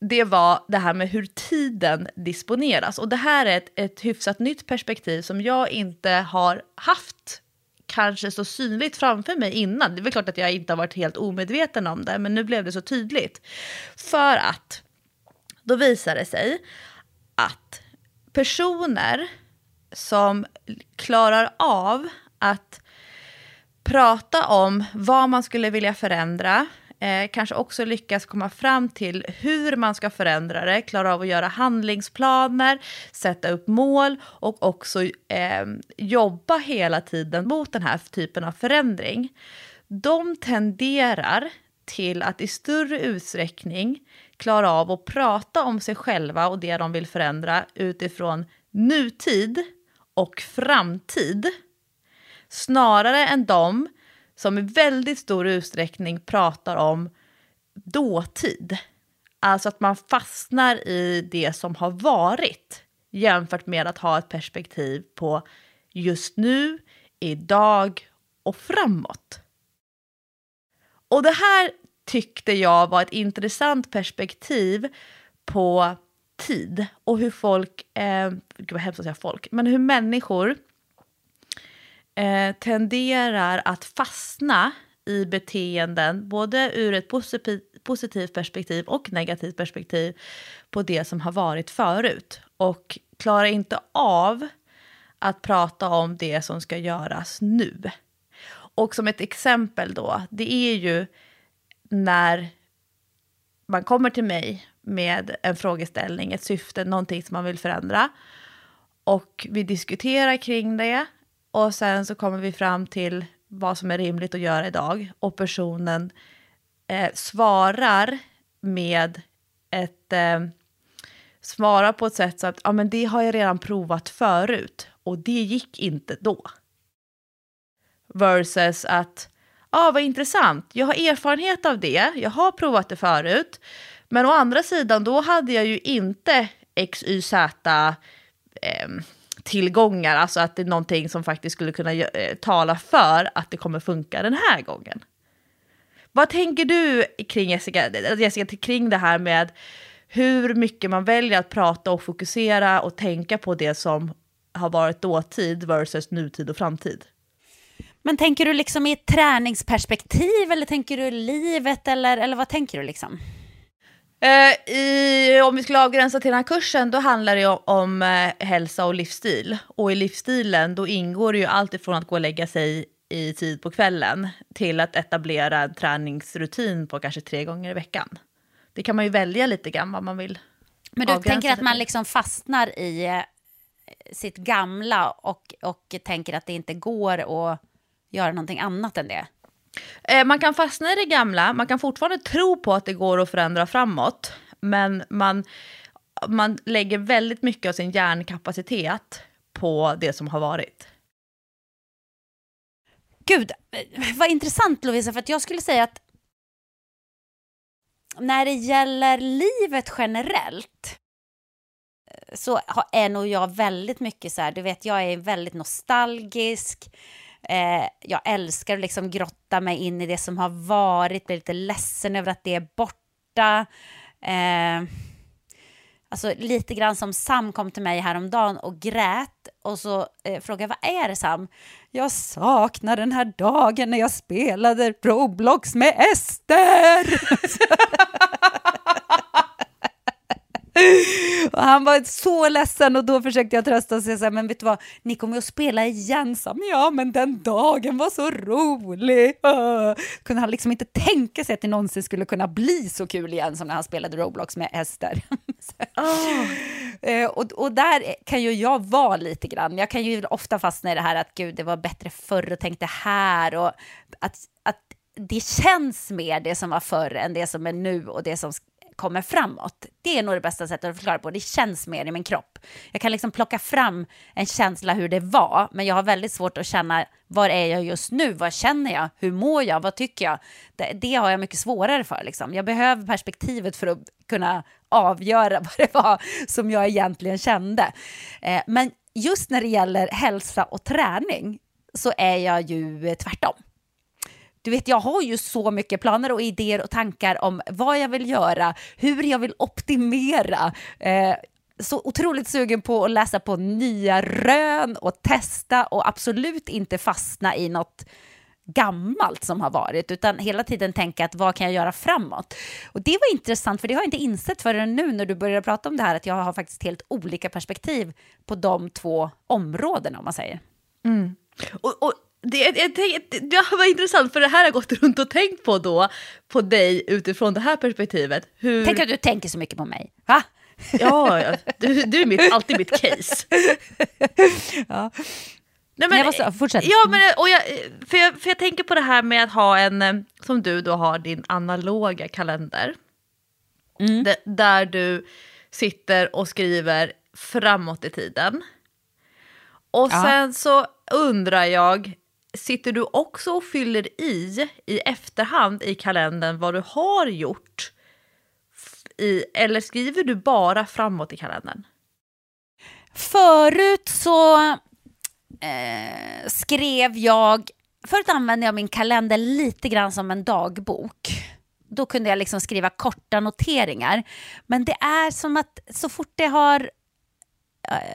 B: det var det här med hur tiden disponeras. Och det här är ett, ett hyfsat nytt perspektiv som jag inte har haft kanske så synligt framför mig innan. Det är väl klart att jag inte har varit helt omedveten om det, men nu blev det så tydligt. För att då visar det sig att personer som klarar av att prata om vad man skulle vilja förändra, eh, kanske också lyckas komma fram till hur man ska förändra det, klara av att göra handlingsplaner, sätta upp mål och också eh, jobba hela tiden mot den här typen av förändring. De tenderar till att i större utsträckning klara av att prata om sig själva och det de vill förändra utifrån nutid och framtid snarare än de som i väldigt stor utsträckning pratar om dåtid. Alltså att man fastnar i det som har varit jämfört med att ha ett perspektiv på just nu, idag och framåt. Och det här tyckte jag var ett intressant perspektiv på tid och hur folk, eh, gud vad hemskt att säga folk, men hur människor eh, tenderar att fastna i beteenden, både ur ett positivt, positivt perspektiv och negativt perspektiv, på det som har varit förut. Och klarar inte av att prata om det som ska göras nu. Och som ett exempel då, det är ju när man kommer till mig med en frågeställning, ett syfte, någonting som man vill förändra. Och vi diskuterar kring det och sen så kommer vi fram till vad som är rimligt att göra idag. Och personen eh, svarar med ett... Eh, svarar på ett sätt så att ja, men det har jag redan provat förut och det gick inte då. Versus att ja, ah, vad intressant, jag har erfarenhet av det, jag har provat det förut. Men å andra sidan, då hade jag ju inte X, Y, Z eh, tillgångar, alltså att det är någonting som faktiskt skulle kunna eh, tala för att det kommer funka den här gången. Vad tänker du kring Jessica, eh, Jessica kring det här med hur mycket man väljer att prata och fokusera och tänka på det som har varit dåtid versus nutid och framtid?
A: Men tänker du liksom i ett träningsperspektiv eller tänker du livet eller, eller vad tänker du liksom?
B: Uh, i, om vi skulle avgränsa till den här kursen, då handlar det om, om uh, hälsa och livsstil. Och i livsstilen, då ingår det ju allt ifrån att gå och lägga sig i tid på kvällen till att etablera en träningsrutin på kanske tre gånger i veckan. Det kan man ju välja lite grann vad man vill.
A: Men du tänker att man liksom fastnar i eh, sitt gamla och, och tänker att det inte går att göra någonting annat än det?
B: Eh, man kan fastna i det gamla, man kan fortfarande tro på att det går att förändra framåt, men man, man lägger väldigt mycket av sin hjärnkapacitet på det som har varit.
A: Gud, vad intressant Lovisa, för att jag skulle säga att när det gäller livet generellt eh, så är nog jag väldigt mycket så här, du vet jag är väldigt nostalgisk, Eh, jag älskar att liksom grotta mig in i det som har varit, bli lite ledsen över att det är borta. Eh, alltså lite grann som Sam kom till mig häromdagen och grät och så eh, frågade jag vad är det Sam? Jag saknar den här dagen när jag spelade Roblox med Ester. Och han var så ledsen och då försökte jag trösta och säga så här, men vet du vad, ni kommer ju att spela igen. Så, men ja, men den dagen var så rolig. Uh. Kunde han liksom inte tänka sig att det någonsin skulle kunna bli så kul igen som när han spelade Roblox med Ester.
B: Oh.
A: Eh, och, och där kan ju jag vara lite grann. Jag kan ju ofta fastna i det här att gud, det var bättre förr och tänkte här och att, att det känns mer det som var förr än det som är nu och det som kommer framåt. Det är nog det bästa sättet att förklara på. Det känns mer i min kropp. Jag kan liksom plocka fram en känsla hur det var, men jag har väldigt svårt att känna var är jag just nu? Vad känner jag? Hur mår jag? Vad tycker jag? Det, det har jag mycket svårare för. Liksom. Jag behöver perspektivet för att kunna avgöra vad det var som jag egentligen kände. Eh, men just när det gäller hälsa och träning så är jag ju tvärtom. Du vet, jag har ju så mycket planer och idéer och tankar om vad jag vill göra, hur jag vill optimera. Eh, så otroligt sugen på att läsa på nya rön och testa och absolut inte fastna i något gammalt som har varit, utan hela tiden tänka att vad kan jag göra framåt? Och det var intressant, för det har jag inte insett förrän nu när du började prata om det här, att jag har faktiskt helt olika perspektiv på de två områdena, om man säger.
B: Mm. Och, och det, det, det, det var intressant, för det här har jag gått runt och tänkt på då, på dig utifrån det här perspektivet. Hur...
A: Tänk att du tänker så mycket på mig. Va?
B: Ja, ja. Du, du är mitt, alltid mitt case.
A: ja.
B: Nej, men,
A: måste, fortsätt.
B: Ja, men, och jag, för, jag, för jag tänker på det här med att ha en, som du då har, din analoga kalender. Mm. D- där du sitter och skriver framåt i tiden. Och ja. sen så undrar jag, sitter du också och fyller i i efterhand i kalendern vad du har gjort? I, eller skriver du bara framåt i kalendern?
A: Förut så eh, skrev jag, förut använde jag min kalender lite grann som en dagbok. Då kunde jag liksom skriva korta noteringar. Men det är som att så fort det har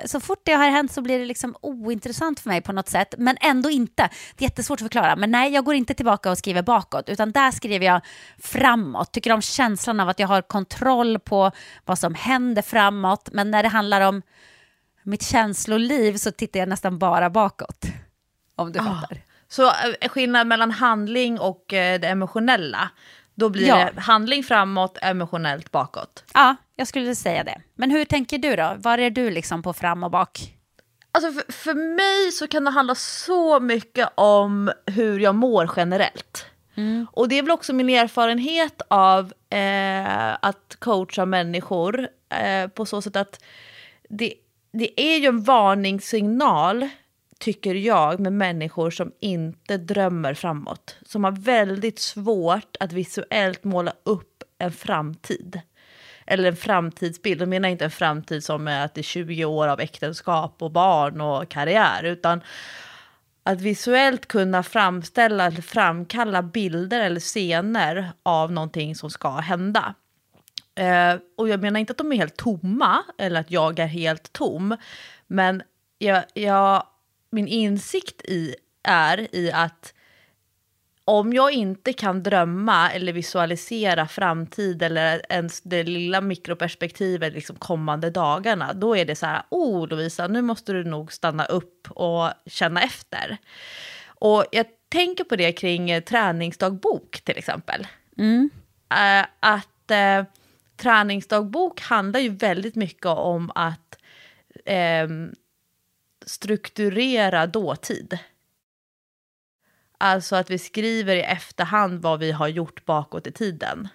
A: så fort det har hänt så blir det liksom ointressant för mig på något sätt, men ändå inte. Det är jättesvårt att förklara, men nej, jag går inte tillbaka och skriver bakåt, utan där skriver jag framåt. Tycker om känslan av att jag har kontroll på vad som händer framåt, men när det handlar om mitt känsloliv så tittar jag nästan bara bakåt. Om du oh. fattar.
B: Så eh, skillnad mellan handling och eh, det emotionella, då blir ja. det handling framåt, emotionellt bakåt.
A: Ja, jag skulle säga det. Men hur tänker du då? Var är du liksom på fram och bak?
B: Alltså för, för mig så kan det handla så mycket om hur jag mår generellt. Mm. Och det är väl också min erfarenhet av eh, att coacha människor eh, på så sätt att det, det är ju en varningssignal tycker jag, med människor som inte drömmer framåt. Som har väldigt svårt att visuellt måla upp en framtid. Eller en framtidsbild. Jag menar inte en framtid som är att det är 20 år av äktenskap och barn och karriär. Utan att visuellt kunna framställa eller framkalla bilder eller scener av någonting som ska hända. Eh, och jag menar inte att de är helt tomma, eller att jag är helt tom. Men jag, jag min insikt i är i att om jag inte kan drömma eller visualisera framtid eller ens det lilla mikroperspektivet liksom kommande dagarna, då är det så här, oh Lovisa, nu måste du nog stanna upp och känna efter. Och jag tänker på det kring träningsdagbok till exempel. Mm. Uh, att uh, träningsdagbok handlar ju väldigt mycket om att um, strukturera dåtid. Alltså att vi skriver i efterhand vad vi har gjort bakåt i tiden.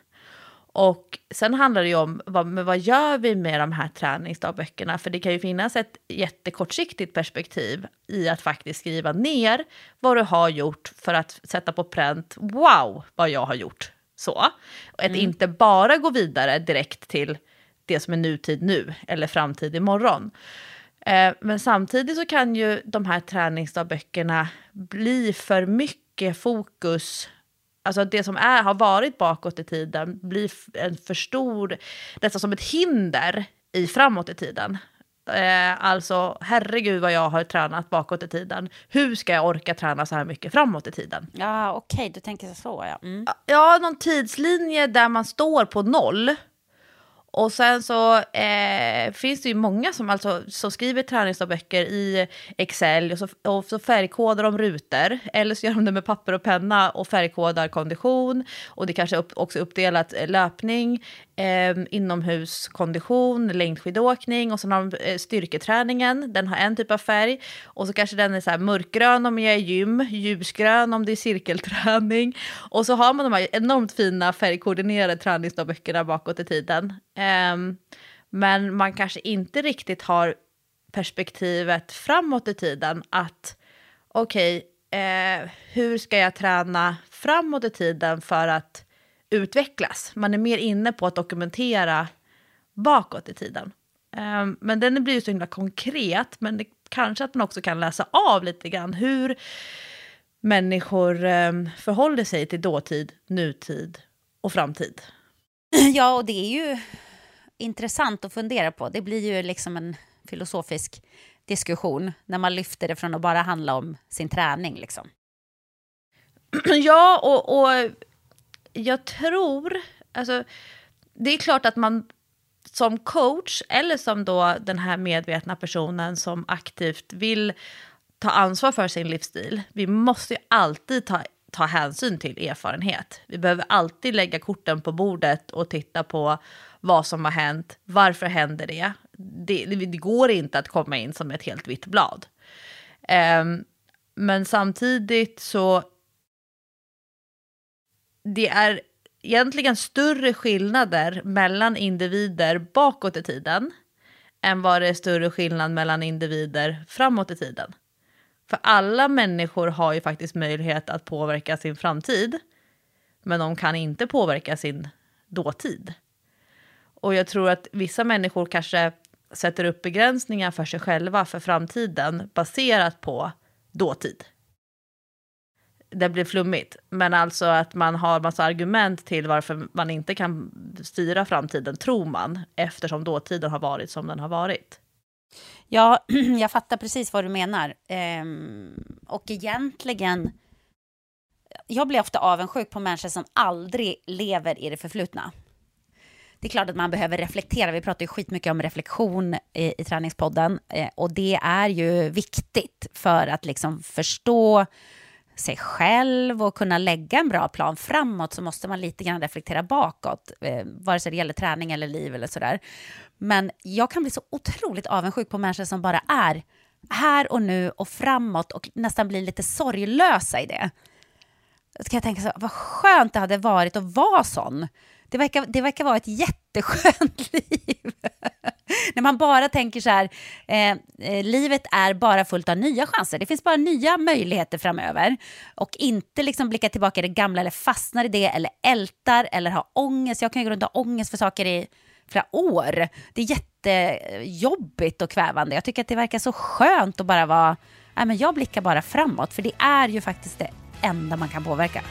B: Och sen handlar det ju om vad, vad gör vi med de här träningsdagböckerna? För det kan ju finnas ett jättekortsiktigt perspektiv i att faktiskt skriva ner vad du har gjort för att sätta på pränt, wow vad jag har gjort. Så. Och att mm. inte bara gå vidare direkt till det som är nutid nu eller framtid imorgon. Eh, men samtidigt så kan ju de här träningsdagböckerna bli för mycket fokus Alltså det som är, har varit bakåt i tiden blir en för stor, nästan som ett hinder i framåt i tiden. Eh, alltså herregud vad jag har tränat bakåt i tiden. Hur ska jag orka träna så här mycket framåt i tiden?
A: Ja okej, okay, du tänker så ja. Mm.
B: Ja, någon tidslinje där man står på noll och sen så eh, finns det ju många som, alltså, som skriver träningsdagböcker i Excel och så, och så färgkodar de rutor. Eller så gör de det med papper och penna och färgkodar kondition. Och det kanske är upp, också uppdelat eh, löpning, eh, inomhuskondition, längdskidåkning och sen har de eh, styrketräningen. Den har en typ av färg. Och så kanske den är så här mörkgrön om jag är gym, ljusgrön om det är cirkelträning. Och så har man de här enormt fina färgkoordinerade träningsdagböckerna bakåt i tiden. Eh, men man kanske inte riktigt har perspektivet framåt i tiden att okej, okay, eh, hur ska jag träna framåt i tiden för att utvecklas? Man är mer inne på att dokumentera bakåt i tiden. Um, men den blir ju så himla konkret, men det, kanske att man också kan läsa av lite grann hur människor um, förhåller sig till dåtid, nutid och framtid.
A: Ja, och det är ju intressant att fundera på. Det blir ju liksom en filosofisk diskussion när man lyfter det från att bara handla om sin träning. Liksom.
B: Ja, och, och jag tror... Alltså, det är klart att man som coach eller som då den här medvetna personen som aktivt vill ta ansvar för sin livsstil. Vi måste ju alltid ta, ta hänsyn till erfarenhet. Vi behöver alltid lägga korten på bordet och titta på vad som har hänt, varför händer det? Det, det går inte att komma in som ett helt vitt blad. Um, men samtidigt så... Det är egentligen större skillnader mellan individer bakåt i tiden än vad det är större skillnad mellan individer framåt i tiden. För alla människor har ju faktiskt möjlighet att påverka sin framtid, men de kan inte påverka sin dåtid. Och jag tror att vissa människor kanske sätter upp begränsningar för sig själva för framtiden baserat på dåtid. Det blir flummigt, men alltså att man har massa argument till varför man inte kan styra framtiden, tror man, eftersom dåtiden har varit som den har varit.
A: Ja, jag fattar precis vad du menar. Ehm, och egentligen, jag blir ofta avundsjuk på människor som aldrig lever i det förflutna det är klart att man behöver reflektera. Vi pratar ju skitmycket om reflektion i, i träningspodden eh, och det är ju viktigt för att liksom förstå sig själv och kunna lägga en bra plan framåt så måste man lite grann reflektera bakåt, eh, vare sig det gäller träning eller liv eller sådär. Men jag kan bli så otroligt avundsjuk på människor som bara är här och nu och framåt och nästan blir lite sorglösa i det. Så kan jag tänka så, vad skönt det hade varit att vara sån. Det verkar, det verkar vara ett jätteskönt liv. När man bara tänker så här, eh, eh, livet är bara fullt av nya chanser. Det finns bara nya möjligheter framöver. Och inte liksom blicka tillbaka i det gamla eller fastnar i det eller ältar eller har ångest. Jag kan ju gå runt och ha ångest för saker i flera år. Det är jättejobbigt och kvävande. Jag tycker att det verkar så skönt att bara vara, nej men jag blickar bara framåt. För det är ju faktiskt det enda man kan påverka.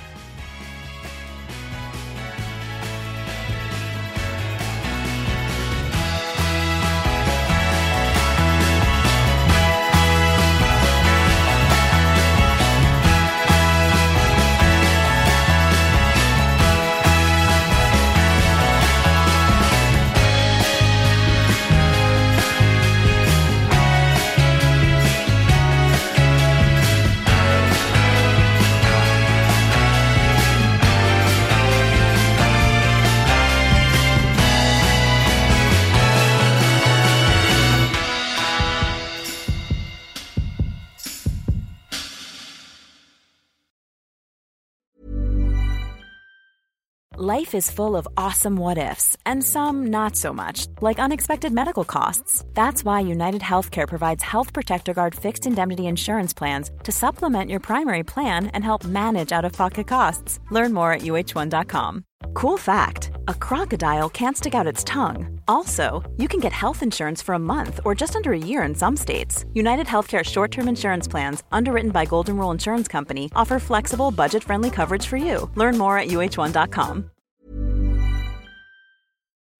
C: Life is full of awesome what ifs, and some not so much, like unexpected medical costs. That's why United Healthcare provides Health Protector Guard fixed indemnity insurance plans to supplement your primary plan and help manage out of pocket costs. Learn more at uh1.com. Cool fact a crocodile can't stick out its tongue. Also, you can get health insurance for a month or just under a year in some states. United Healthcare short term insurance plans, underwritten by Golden Rule Insurance Company, offer flexible, budget friendly coverage for you. Learn more at uh1.com.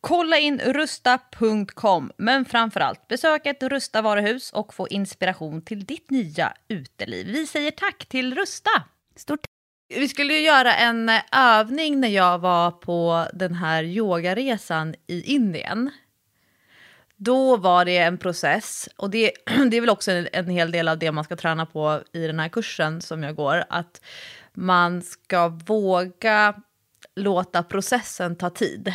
B: Kolla in rusta.com, men framförallt besök ett Rusta varuhus och få inspiration till ditt nya uteliv. Vi säger tack till Rusta!
A: Stort
B: Vi skulle ju göra en eh, övning när jag var på den här yogaresan i Indien. Då var det en process, och det, det är väl också en, en hel del av det man ska träna på i den här kursen som jag går, att man ska våga låta processen ta tid.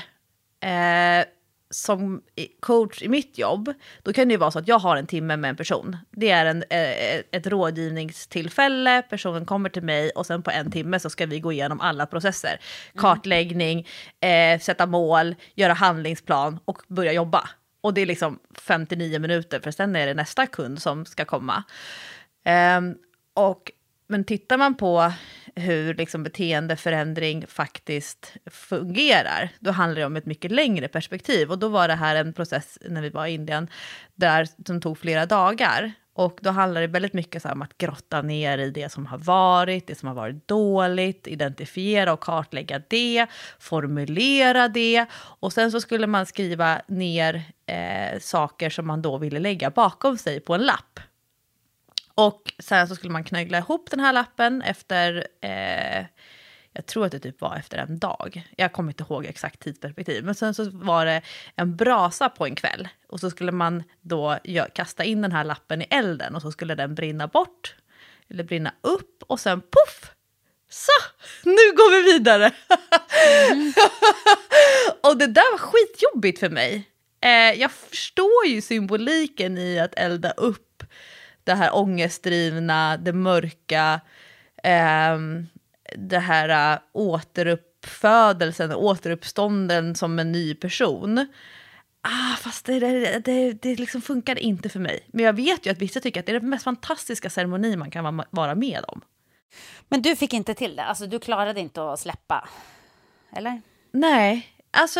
B: Eh, som coach i mitt jobb, då kan det ju vara så att jag har en timme med en person. Det är en, eh, ett rådgivningstillfälle, personen kommer till mig och sen på en timme så ska vi gå igenom alla processer. Kartläggning, eh, sätta mål, göra handlingsplan och börja jobba. Och det är liksom 59 minuter för sen är det nästa kund som ska komma. Ehm, och, men tittar man på hur liksom beteendeförändring faktiskt fungerar, då handlar det om ett mycket längre perspektiv. Och då var det här en process när vi var i Indien, där, som tog flera dagar. Och då handlar det väldigt mycket så här om att grotta ner i det som har varit, det som har varit dåligt, identifiera och kartlägga det, formulera det. Och sen så skulle man skriva ner eh, saker som man då ville lägga bakom sig på en lapp. Och sen så skulle man knögla ihop den här lappen efter, eh, jag tror att det typ var efter en dag. Jag kommer inte ihåg exakt tidsperspektiv. Men sen så var det en brasa på en kväll. Och så skulle man då kasta in den här lappen i elden och så skulle den brinna bort. Eller brinna upp och sen poff! Så, nu går vi vidare! och det där var skitjobbigt för mig. Eh, jag förstår ju symboliken i att elda upp det här ångestdrivna, det mörka, ehm, det här uh, återuppfödelsen, återuppstånden som en ny person. Ah, fast det, det, det, det liksom funkar inte för mig. Men jag vet ju att vissa tycker att det är den mest fantastiska ceremoni man kan va- vara med om.
A: Men du fick inte till det, alltså du klarade inte att släppa? Eller?
B: Nej, alltså,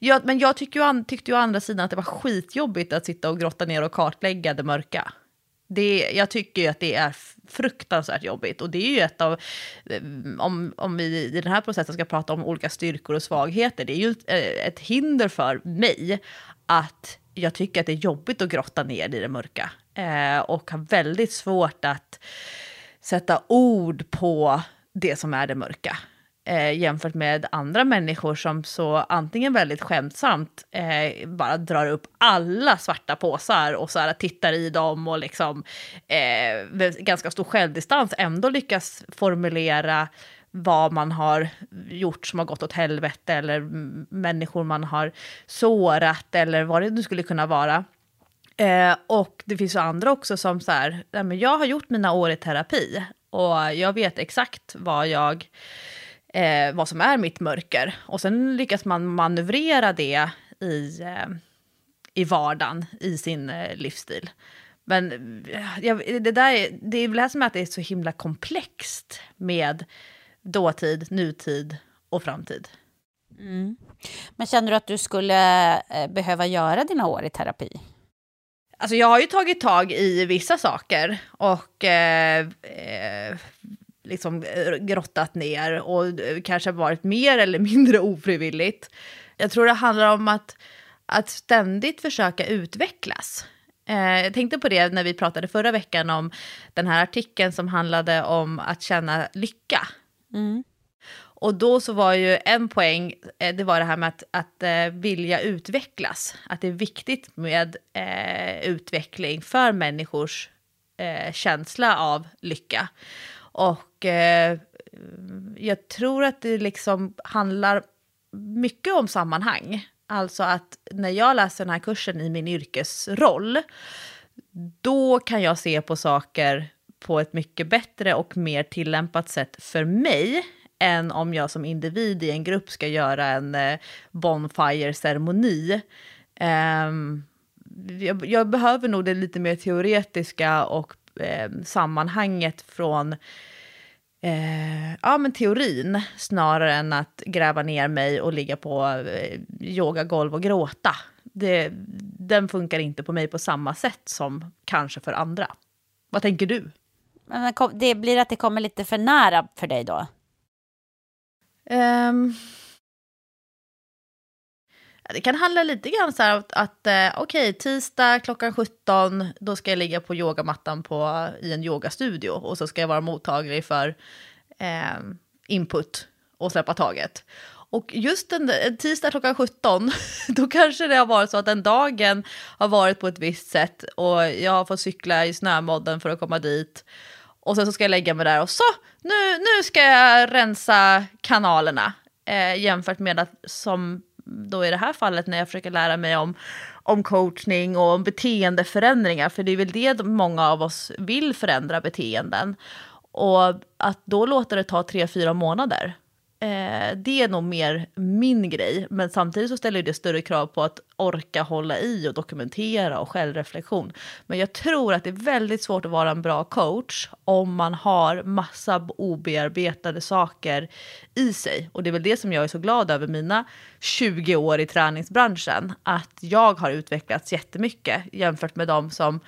B: jag, men jag tycker ju, tyckte ju å andra sidan att det var skitjobbigt att sitta och grotta ner och kartlägga det mörka. Det, jag tycker ju att det är fruktansvärt jobbigt och det är ju ett av, eh, om, om vi i den här processen ska prata om olika styrkor och svagheter, det är ju ett, eh, ett hinder för mig att jag tycker att det är jobbigt att grotta ner i det mörka. Eh, och har väldigt svårt att sätta ord på det som är det mörka. Eh, jämfört med andra människor som så antingen väldigt skämtsamt eh, bara drar upp alla svarta påsar och så här tittar i dem och liksom eh, med ganska stor självdistans ändå lyckas formulera vad man har gjort som har gått åt helvete eller människor man har sårat eller vad det nu skulle kunna vara. Eh, och det finns ju andra också som så här, jag har gjort mina år i terapi och jag vet exakt vad jag eh, vad som är mitt mörker. Och sen lyckas man manövrera det i, eh, i vardagen, i sin eh, livsstil. Men eh, jag, det, där är, det är väl det här som är att det är så himla komplext med dåtid, nutid och framtid.
A: Mm. Men känner du att du skulle eh, behöva göra dina år i terapi?
B: Alltså jag har ju tagit tag i vissa saker och eh, eh, liksom eh, grottat ner och eh, kanske varit mer eller mindre ofrivilligt. Jag tror det handlar om att, att ständigt försöka utvecklas. Eh, jag tänkte på det när vi pratade förra veckan om den här artikeln som handlade om att känna lycka. Mm. Och då så var ju en poäng, det var det här med att, att eh, vilja utvecklas. Att det är viktigt med eh, utveckling för människors eh, känsla av lycka. Och eh, jag tror att det liksom handlar mycket om sammanhang. Alltså att när jag läser den här kursen i min yrkesroll, då kan jag se på saker på ett mycket bättre och mer tillämpat sätt för mig än om jag som individ i en grupp ska göra en eh, bonfire-ceremoni. Ehm, jag, behöver nog det lite mer teoretiska och ehm, sammanhanget från eh, ja, men teorin snarare än att gräva ner mig och ligga på eh, yogagolv och gråta. Det, den funkar inte på mig på samma sätt som kanske för andra. Vad tänker du?
A: Men det blir att det kommer lite för nära för dig då? Um,
B: det kan handla lite grann så här att, att eh, okej, okay, tisdag klockan 17, då ska jag ligga på yogamattan på, i en yogastudio och så ska jag vara mottaglig för eh, input och släppa taget. Och just en, en eh, tisdag klockan 17, då kanske det har varit så att den dagen har varit på ett visst sätt och jag har fått cykla i snömodden för att komma dit. Och sen så ska jag lägga mig där och så, nu, nu ska jag rensa kanalerna. Eh, jämfört med att som då i det här fallet när jag försöker lära mig om, om coachning och om beteendeförändringar, för det är väl det många av oss vill förändra beteenden. Och att då låta det ta tre, fyra månader, Eh, det är nog mer min grej, men samtidigt så ställer det större krav på att orka hålla i och dokumentera och självreflektion. Men jag tror att det är väldigt svårt att vara en bra coach om man har massa obearbetade saker i sig. Och det är väl det som jag är så glad över mina 20 år i träningsbranschen, att jag har utvecklats jättemycket jämfört med de som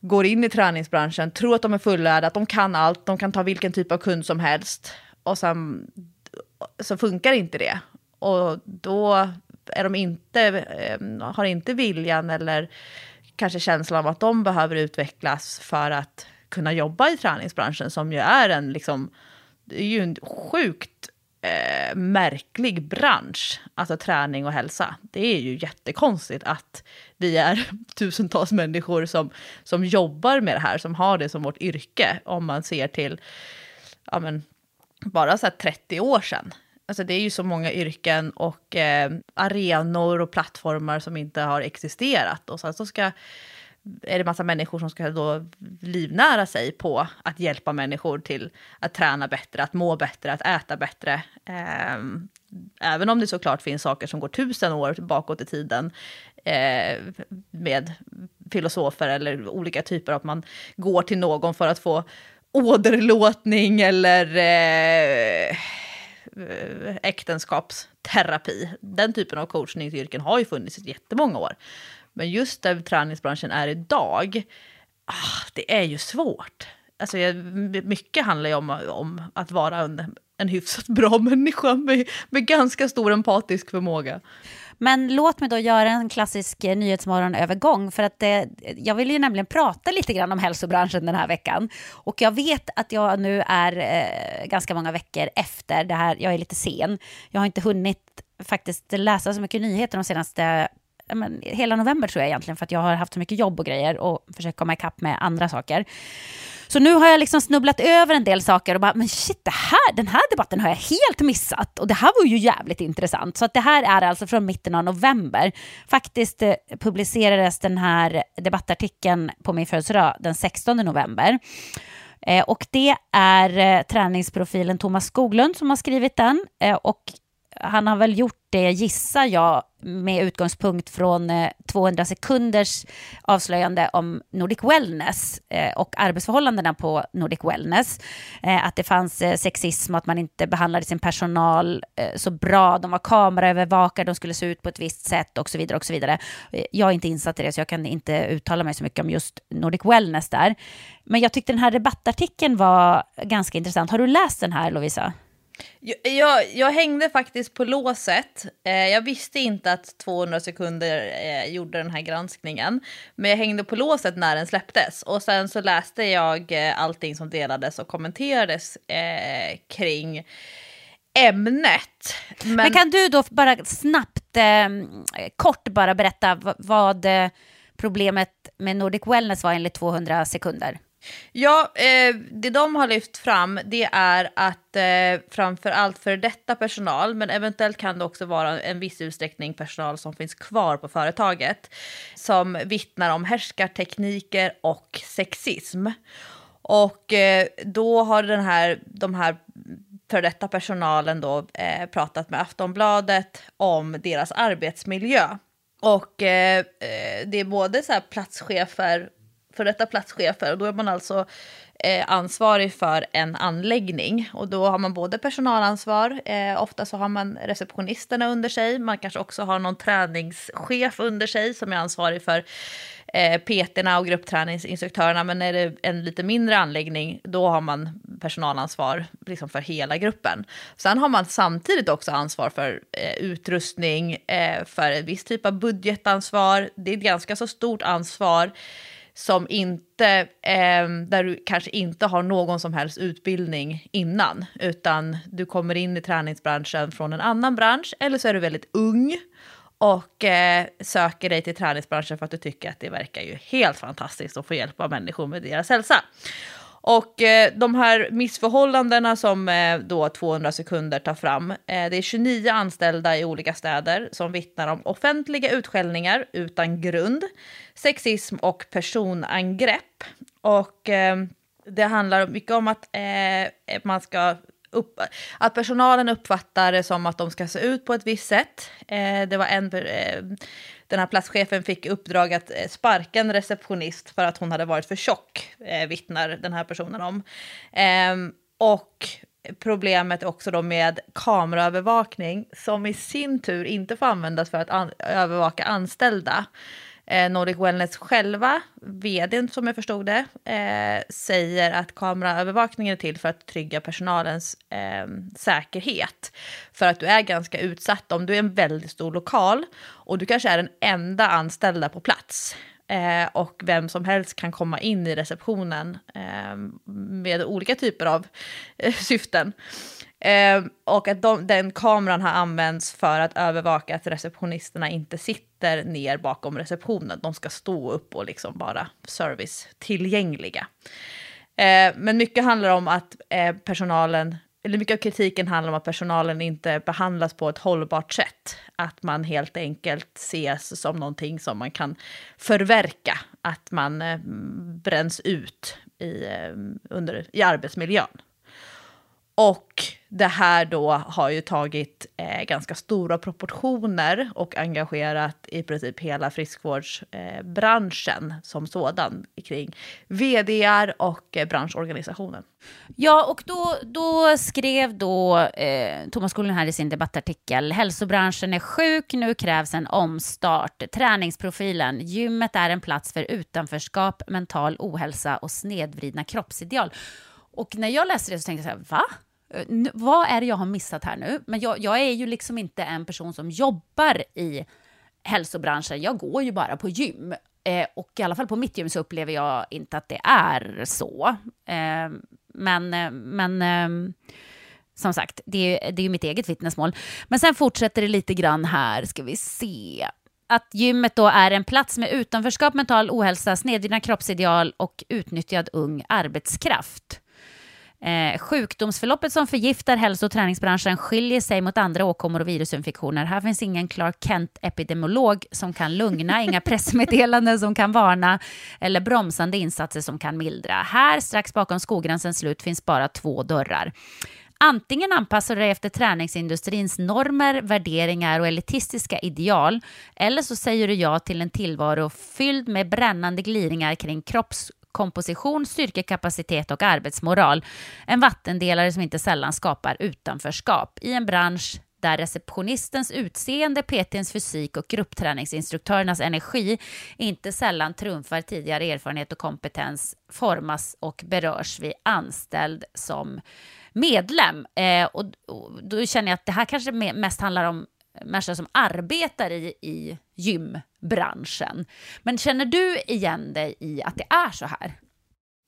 B: går in i träningsbranschen, tror att de är fullärda, att de kan allt, de kan ta vilken typ av kund som helst och sen så funkar inte det. Och då är de inte, eh, har inte viljan eller kanske känslan av att de behöver utvecklas för att kunna jobba i träningsbranschen som ju är en, liksom, det är ju en sjukt eh, märklig bransch, alltså träning och hälsa. Det är ju jättekonstigt att vi är tusentals människor som, som jobbar med det här, som har det som vårt yrke, om man ser till ja, men, bara så 30 år sedan. Alltså det är ju så många yrken och eh, arenor och plattformar som inte har existerat. Och sen så ska, är det massa människor som ska då livnära sig på att hjälpa människor till att träna bättre, att må bättre, att äta bättre. Eh, även om det såklart finns saker som går tusen år bakåt i tiden eh, med filosofer eller olika typer av att man går till någon för att få åderlåtning eller eh, äktenskapsterapi. Den typen av coachningsyrken har ju funnits i jättemånga år. Men just där träningsbranschen är idag, ah, det är ju svårt. Alltså, mycket handlar ju om, om att vara en, en hyfsat bra människa med, med ganska stor empatisk förmåga.
A: Men låt mig då göra en klassisk eh, nyhetsmorgonövergång för att eh, jag vill ju nämligen prata lite grann om hälsobranschen den här veckan. Och jag vet att jag nu är eh, ganska många veckor efter det här, jag är lite sen. Jag har inte hunnit faktiskt läsa så mycket nyheter de senaste men, hela november tror jag egentligen, för att jag har haft så mycket jobb och grejer och försökt komma ikapp med andra saker. Så nu har jag liksom snubblat över en del saker och bara, men shit, det här, den här debatten har jag helt missat. Och det här var ju jävligt intressant. Så att det här är alltså från mitten av november. Faktiskt eh, publicerades den här debattartikeln på min födelsedag den 16 november. Eh, och det är eh, träningsprofilen Thomas Skoglund som har skrivit den. Eh, och han har väl gjort det, gissar jag, med utgångspunkt från eh, 200 sekunders avslöjande om Nordic Wellness eh, och arbetsförhållandena på Nordic Wellness. Eh, att det fanns sexism och att man inte behandlade sin personal så bra. De var kameraövervakade, de skulle se ut på ett visst sätt och så vidare. och så vidare. Jag är inte insatt i det, så jag kan inte uttala mig så mycket om just Nordic Wellness där. Men jag tyckte den här debattartikeln var ganska intressant. Har du läst den här, Lovisa?
B: Jag, jag, hängde faktiskt på låset. Eh, jag visste inte att 200 sekunder eh, gjorde den här granskningen. Men jag hängde på låset när den släpptes. Och sen så läste jag eh, allting som delades och kommenterades eh, kring ämnet.
A: Men... Men... kan du då bara snabbt, ehm, kort bara berätta vad problemet med Nordic Wellness var enligt 200 sekunder?
B: Ja, eh, det de har lyft fram det är att eh, framför allt för detta personal, men eventuellt kan det också vara en viss utsträckning personal som finns kvar på företaget, som vittnar om härskartekniker och sexism. Och eh, då har den här, de här för detta personalen då eh, pratat med Aftonbladet om deras arbetsmiljö. Och eh, eh det är både så platschefer för detta platschefer. Och då är man alltså eh, ansvarig för en anläggning. Och då har man både personalansvar, eh, ofta så har man receptionisterna under sig, man kanske också har någon träningschef under sig som är ansvarig för eh, PT-erna och gruppträningsinstruktörerna, men är det en lite mindre anläggning, då har man personalansvar liksom för hela gruppen. Sen har man samtidigt också ansvar för eh, utrustning, eh, för en viss typ av budgetansvar. Det är ett ganska så stort ansvar som inte, eh, där du kanske inte har någon som helst utbildning innan, utan du kommer in i träningsbranschen från en annan bransch, eller så är du väldigt ung och eh, söker dig till träningsbranschen för att du tycker att det verkar ju helt fantastiskt att få hjälpa människor med deras hälsa. Och eh, de här missförhållandena som eh, då 200 sekunder tar fram, eh, det är 29 anställda i olika städer som vittnar om offentliga utskällningar utan grund, sexism och personangrepp. Och eh, det handlar mycket om att eh, man ska upp, att personalen uppfattar det som att de ska se ut på ett visst sätt. Eh, det var en eh, den här platschefen fick uppdrag att eh, sparka en receptionist för att hon hade varit för tjock, eh, vittnar den här personen om. Eh, och problemet också då med kameraövervakning som i sin tur inte får användas för att an övervaka anställda eh, Eh, Nordic Wellness själva, vdn som jag förstod det, eh, säger att kameraövervakningen är till för att trygga personalens eh, säkerhet. För att du är ganska utsatt om du är en väldigt stor lokal och du kanske är den enda anställda på plats. Eh, och vem som helst kan komma in i receptionen eh, med olika typer av eh, syften. Eh, och att de, den kameran har använts för att övervaka att receptionisterna inte sitter ner bakom receptionen. De ska stå upp och liksom bara service tillgängliga. Eh, men mycket handlar om att eh, personalen, eller mycket av kritiken handlar om att personalen inte behandlas på ett hållbart sätt. Att man helt enkelt ses som någonting som man kan förverka. Att man eh, bränns ut i, eh, under, i arbetsmiljön. Och det här då har ju tagit eh, ganska stora proportioner och engagerat i princip hela friskvårdsbranschen eh, som sådan kring vdar och eh, branschorganisationen.
A: Ja, och då, då skrev då eh, Thomas Skoglund här i sin debattartikel, hälsobranschen är sjuk, nu krävs en omstart. Träningsprofilen, gymmet är en plats för utanförskap, mental ohälsa och snedvridna kroppsideal. Och när jag läste det så tänkte jag så här, va? Eh, vad är det jag har missat här nu? Men jag, jag är ju liksom inte en person som jobbar i hälsobranschen. Jag går ju bara på gym. Eh, och i alla fall på mitt gym så upplever jag inte att det är så. Eh, men, eh, men eh, som sagt, det är, det är ju mitt eget vittnesmål. Men sen fortsätter det lite grann här, ska vi se. Att gymmet då är en plats med utanförskap, mental ohälsa, snedvridna kroppsideal och utnyttjad ung arbetskraft. Eh, sjukdomsförloppet som förgiftar hälso och träningsbranschen skiljer sig mot andra åkommor och virusinfektioner. Här finns ingen Clark Kent-epidemiolog som kan lugna, inga pressmeddelanden som kan varna eller bromsande insatser som kan mildra. Här, strax bakom skogränsens slut, finns bara två dörrar. Antingen anpassar du dig efter träningsindustrins normer, värderingar och elitistiska ideal, eller så säger du ja till en tillvaro fylld med brännande gliringar kring komposition, styrkekapacitet och arbetsmoral. En vattendelare som inte sällan skapar utanförskap i en bransch där receptionistens utseende, PTns fysik och gruppträningsinstruktörernas energi inte sällan trumfar tidigare erfarenhet och kompetens, formas och berörs vid anställd som medlem. Eh, och, och, då känner jag att det här kanske mest handlar om människor som arbetar i, i branschen. Men känner du igen dig i att det är så här?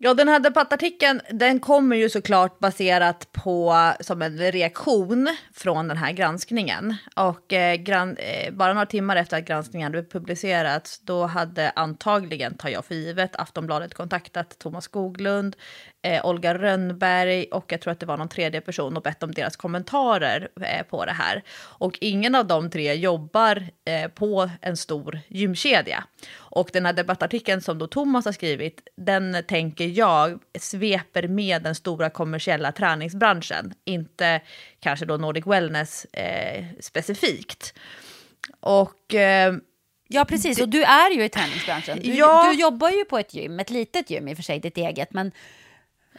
B: Ja, den här debattartikeln den kommer ju såklart baserat på som en reaktion från den här granskningen. Och eh, gran, eh, bara några timmar efter att granskningen hade publicerats, då hade antagligen, tar jag för givet, Aftonbladet kontaktat Thomas Skoglund, eh, Olga Rönnberg och jag tror att det var någon tredje person och bett om deras kommentarer eh, på det här. Och ingen av de tre jobbar eh, på en stor gymkedja. Och den här debattartikeln som då Thomas har skrivit, den tänker jag sveper med den stora kommersiella träningsbranschen, inte kanske då Nordic Wellness eh, specifikt. Och eh,
A: Ja, precis. Och du är ju i träningsbranschen. Du, ja. du jobbar ju på ett gym, ett litet gym i och för sig, ditt eget. Men men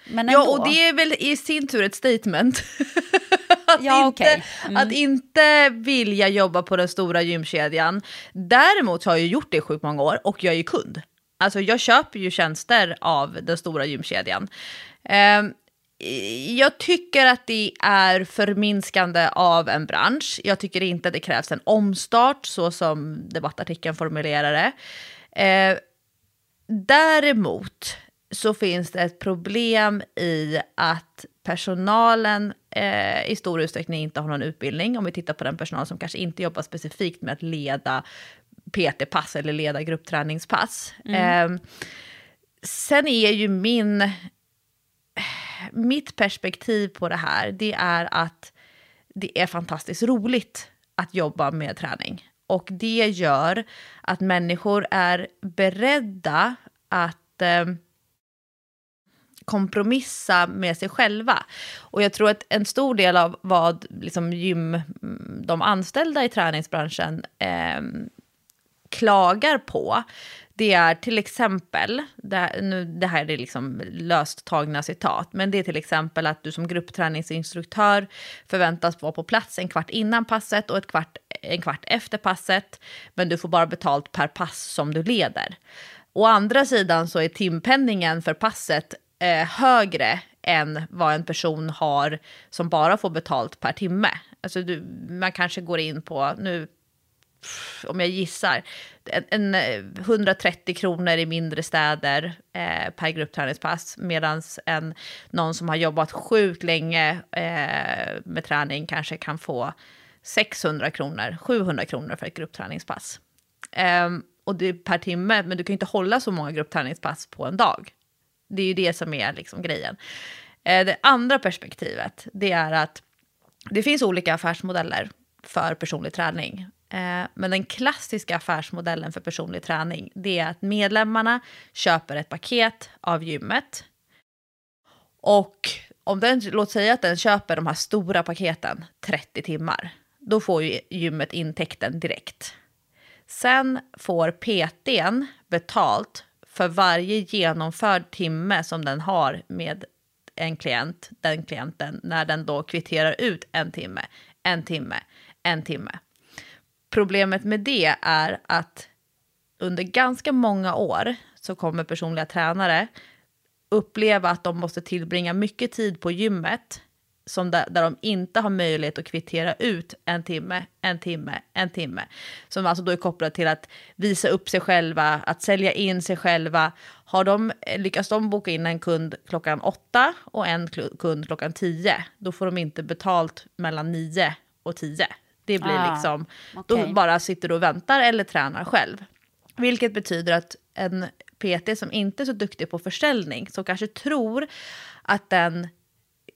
B: ja, och det är väl i sin tur ett statement. att, ja, inte, okay. mm. att inte vilja jobba på den stora gymkedjan. Däremot har jag gjort det i sjukt många år och jag är ju kund. Alltså jag köper ju tjänster av den stora gymkedjan. Um, jag tycker att det är förminskande av en bransch. Jag tycker inte att det krävs en omstart så som debattartikeln formulerar det. Eh, däremot så finns det ett problem i att personalen eh, i stor utsträckning inte har någon utbildning. Om vi tittar på den personal som kanske inte jobbar specifikt med att leda PT-pass eller leda gruppträningspass. Mm. Eh, sen är ju min... Mitt perspektiv på det här, det är att det är fantastiskt roligt att jobba med träning. Och det gör att människor är beredda att eh, kompromissa med sig själva. Och jag tror att en stor del av vad liksom gym, mm, de anställda i träningsbranschen eh, klagar på, det är till exempel, det här, nu, det här är liksom löst tagna citat, men det är till exempel att du som gruppträningsinstruktör förväntas vara på plats en kvart innan passet och ett kvart, en kvart efter passet, men du får bara betalt per pass som du leder. Å andra sidan så är timpenningen för passet eh, högre än vad en person har som bara får betalt per timme. Alltså du, man kanske går in på, nu om jag gissar, en, en eh, 130 kronor i mindre städer eh, per gruppträningspass. Medan någon som har jobbat sjukt länge eh, med träning kanske kan få 600 kronor, 700 kronor för ett gruppträningspass. Eh, och det är per timme, men du kan inte hålla så många gruppträningspass på en dag. Det är ju det som är liksom grejen. Eh, det andra perspektivet, det är att det finns olika affärsmodeller för personlig träning. Eh, men den klassiska affärsmodellen för personlig träning, det är att medlemmarna köper ett paket av gymmet. Och om den, låt säga att den köper de här stora paketen 30 timmar, då får ju gymmet intäkten direkt. Sen får PTn betalt för varje genomförd timme som den har med en klient, den klienten, när den då kvitterar ut en timme, en timme, en timme. Problemet med det är att under ganska många år så kommer personliga tränare uppleva att de måste tillbringa mycket tid på gymmet som där, där de inte har möjlighet att kvittera ut en timme, en timme, en timme. Som alltså då är kopplad till att visa upp sig själva, att sälja in sig själva. Har de, lyckas de boka in en kund klockan åtta och en kund klockan tio, då får de inte betalt mellan nio och tio. Det blir
A: Ah,
B: liksom,
A: okej.
B: då bara sitter du och väntar eller tränar själv. Vilket betyder att en PT som inte är så duktig på försäljning, som kanske tror att den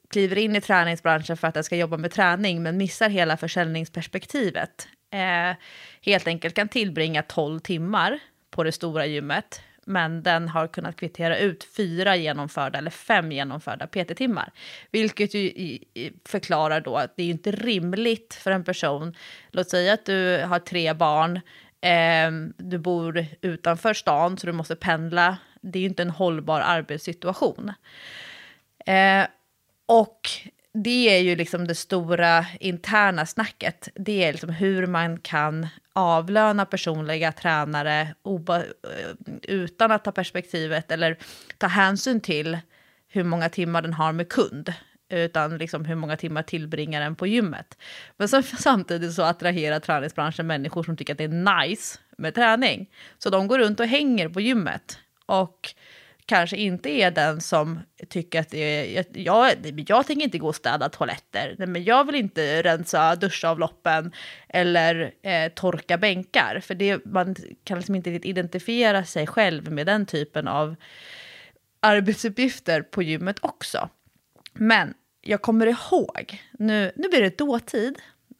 B: kliver in i träningsbranschen för att den ska jobba med träning, men missar hela försäljningsperspektivet. Eh, helt enkelt kan tillbringa 12 timmar på det stora gymmet, men den har kunnat kvittera ut fyra genomförda eller fem genomförda PT-timmar. Vilket ju förklarar då att det är inte rimligt för en person, låt säga att du har tre barn, eh, du bor utanför stan så du måste pendla, det är ju inte en hållbar arbetssituation. Eh, och det är ju liksom det stora interna snacket. Det är liksom hur man kan avlöna personliga tränare oba, eh, utan att ta perspektivet eller ta hänsyn till hur många timmar den har med kund utan liksom hur många timmar tillbringar den på gymmet. Men så, samtidigt så attraherar träningsbranschen människor som tycker att det är nice med träning. Så de går runt och hänger på gymmet och kanske inte är den som tycker att det är, jag, jag, jag tänker inte gå och städa toaletter, Nej, men jag vill inte rensa duschavloppen eller eh, torka bänkar, för det, man kan liksom inte identifiera sig själv med den typen av arbetsuppgifter på gymmet också. Men jag kommer ihåg, nu, nu blir det dåtid,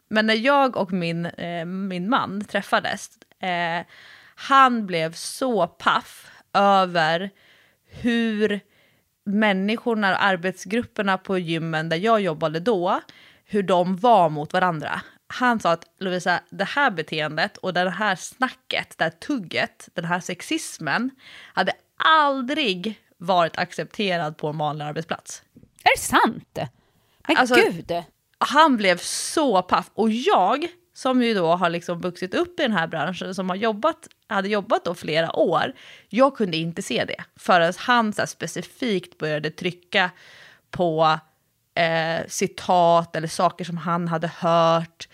B: men när jag och min, eh, min man träffades, eh, han blev så paff över hur människorna och arbetsgrupperna på gymmen där jag jobbade då, hur de var mot varandra. Han sa att Lovisa, det här beteendet och det här snacket, det här tugget, den här sexismen hade aldrig varit accepterad på en vanlig arbetsplats.
A: Är det sant? Men
B: Alltså-
A: gud!
B: Han blev så paff och jag som ju då har liksom vuxit upp i den här branschen, som har jobbat, hade jobbat då flera år, jag kunde inte se det förrän han så här specifikt började trycka på eh, citat eller saker som han hade hört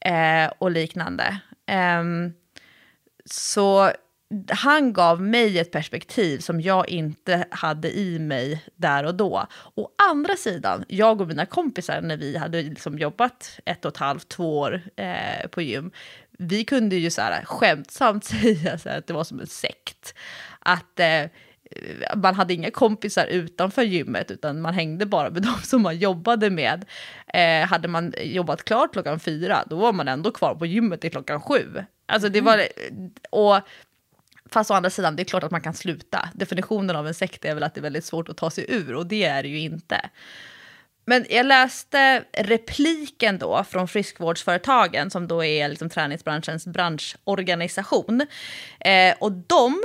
B: eh, och liknande. Eh, så han gav mig ett perspektiv som jag inte hade i mig där och då. Å andra sidan, jag och mina kompisar när vi hade liksom jobbat ett och ett halvt, två år eh, på gym, vi kunde ju så här skämtsamt säga så här, att det var som en sekt. Att eh, man hade inga kompisar utanför gymmet, utan man hängde bara med de som man jobbade med. Eh, hade man jobbat klart klockan fyra, då var man ändå kvar på gymmet till klockan sju. Alltså det var... Och, Fast å andra sidan, det är klart att man kan sluta. Definitionen av en sekt är väl att det är väldigt svårt att ta sig ur och det är det ju inte. Men jag läste repliken då från friskvårdsföretagen som då är liksom träningsbranschens branschorganisation. Eh, och de,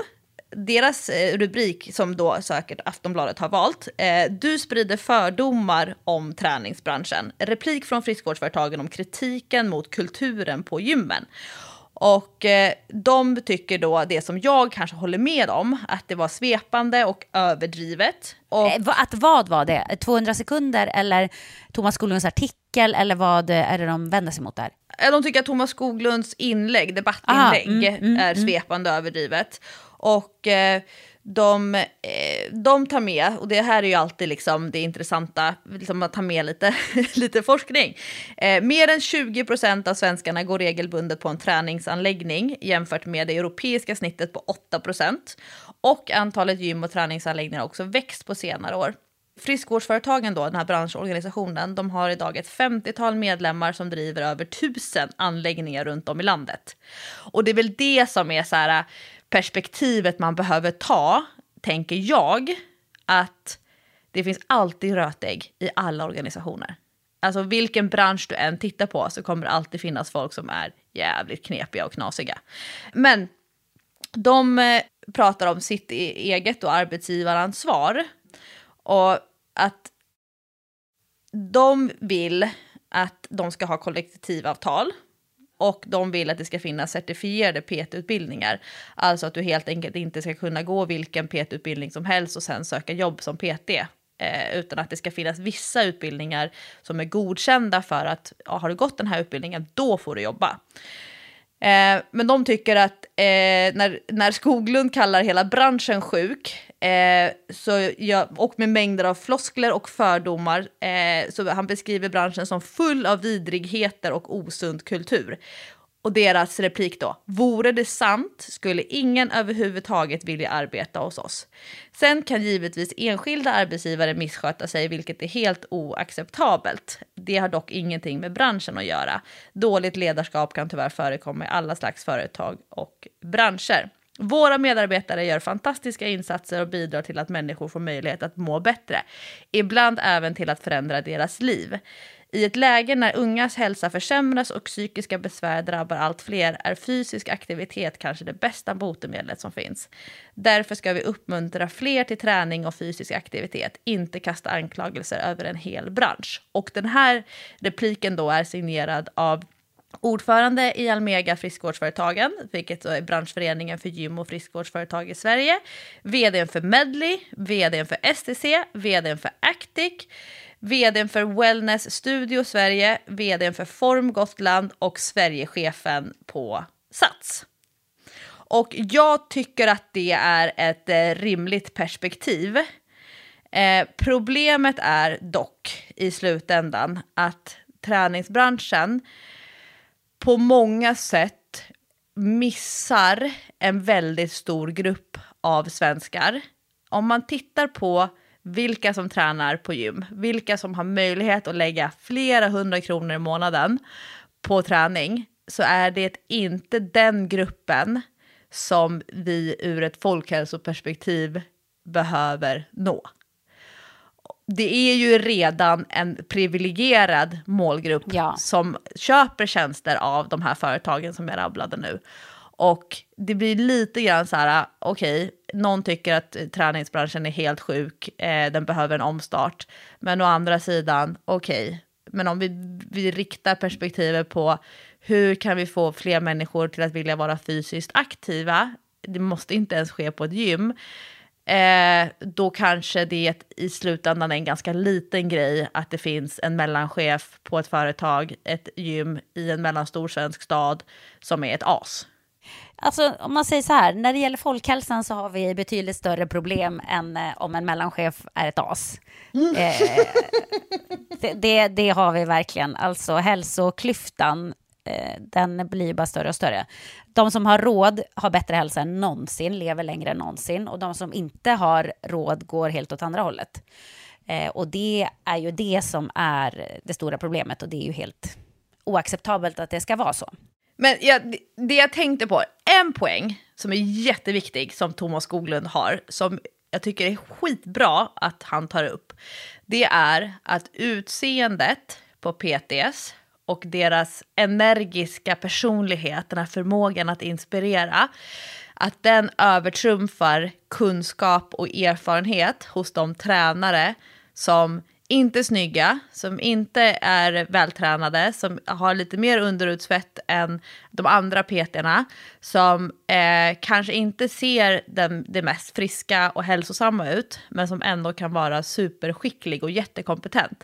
B: deras eh, rubrik som då säkert Aftonbladet har valt, eh, du sprider fördomar om träningsbranschen. Replik från friskvårdsföretagen om kritiken mot kulturen på gymmen. Och eh, de tycker då det som jag kanske håller med om, att det var svepande och överdrivet. Och,
A: Eh, Att vad var det? 200 sekunder eller Thomas Skoglunds artikel eller vad är det de vänder sig mot där?
B: Eh, de tycker att Thomas Skoglunds inlägg, debattinlägg,
A: Ah, mm, mm,
B: är svepande och överdrivet. Och eh, de, eh, de tar med, och det här är ju alltid liksom det intressanta, liksom att ta med lite, lite forskning. Eh, mer än 20 procent av svenskarna går regelbundet på en träningsanläggning jämfört med det europeiska snittet på 8 procent. Och antalet gym och träningsanläggningar har också växt på senare år. Friskvårdsföretagen, då, den här branschorganisationen, de har idag ett 50-tal medlemmar som driver över tusen anläggningar runt om i landet. Och det är väl det som är så här, perspektivet man behöver ta, tänker jag, att det finns alltid rötägg i alla organisationer. Alltså vilken bransch du än tittar på så kommer det alltid finnas folk som är jävligt knepiga och knasiga. Men de eh, pratar om sitt e-, eget och arbetsgivaransvar. Och att de vill att de ska ha kollektivavtal. Och de vill att det ska finnas certifierade PT-utbildningar. Alltså att du helt enkelt inte ska kunna gå vilken PT-utbildning som helst och sen söka jobb som PT Eh, utan att det ska finnas vissa utbildningar som är godkända för att ja, har du gått den här utbildningen, då får du jobba. Eh, men de tycker att eh, när, när Skoglund kallar hela branschen sjuk eh, så, jag, och med mängder av floskler och fördomar eh, så han beskriver branschen som full av vidrigheter och osund kultur. Och deras replik då, vore det sant skulle ingen överhuvudtaget vilja arbeta hos oss. Sen kan givetvis enskilda arbetsgivare missköta sig, vilket är helt oacceptabelt. Det har dock ingenting med branschen att göra. Dåligt ledarskap kan tyvärr förekomma i alla slags företag och branscher. Våra medarbetare gör fantastiska insatser och bidrar till att människor får möjlighet att må bättre. Ibland även till att förändra deras liv. I ett läge när ungas hälsa försämras och psykiska besvär drabbar allt fler är fysisk aktivitet kanske det bästa botemedlet som finns. Därför ska vi uppmuntra fler till träning och fysisk aktivitet, inte kasta anklagelser över en hel bransch. Och den här repliken då är signerad av ordförande i Almega Friskvårdsföretagen, vilket är branschföreningen för gym och friskvårdsföretag i Sverige, vd för Medley, vd för STC, vd för Actic, vd för Wellness Studio Sverige, vd för Form Gotland och Sverigechefen på Sats. Och jag tycker att det är ett eh, rimligt perspektiv. Eh, problemet är dock i slutändan att träningsbranschen på många sätt missar en väldigt stor grupp av svenskar. Om man tittar på vilka som tränar på gym, vilka som har möjlighet att lägga flera hundra kronor i månaden på träning, så är det inte den gruppen som vi ur ett folkhälsoperspektiv behöver nå. Det är ju redan en privilegierad målgrupp
A: Ja.
B: som köper tjänster av de här företagen som jag rabblade nu. Och det blir lite grann så här, okej, någon tycker att träningsbranschen är helt sjuk, eh, den behöver en omstart. Men å andra sidan, okej, men om vi, vi riktar perspektivet på hur kan vi få fler människor till att vilja vara fysiskt aktiva, det måste inte ens ske på ett gym, eh, då kanske det i slutändan är en ganska liten grej att det finns en mellanchef på ett företag, ett gym i en mellanstor svensk stad som är ett as.
A: Alltså om man säger så här, när det gäller folkhälsan så har vi betydligt större problem än eh, om en mellanchef är ett as. Eh, det, det, det har vi verkligen. Alltså hälsoklyftan, Eh, den blir bara större och större. De som har råd har bättre hälsa än någonsin, lever längre än någonsin. Och de som inte har råd går helt åt andra hållet. Eh, och det är ju det som är det stora problemet och det är ju helt oacceptabelt att det ska vara så.
B: Men jag, det jag tänkte på, en poäng som är jätteviktig som Thomas Skoglund har, som jag tycker är skitbra att han tar upp, det är att utseendet på PTS och deras energiska personlighet, den här förmågan att inspirera, att den övertrumfar kunskap och erfarenhet hos de tränare som inte är snygga, som inte är vältränade, som har lite mer underutsvett än de andra peterna, som eh, kanske inte ser den, det mest friska och hälsosamma ut, men som ändå kan vara superskicklig och jättekompetent.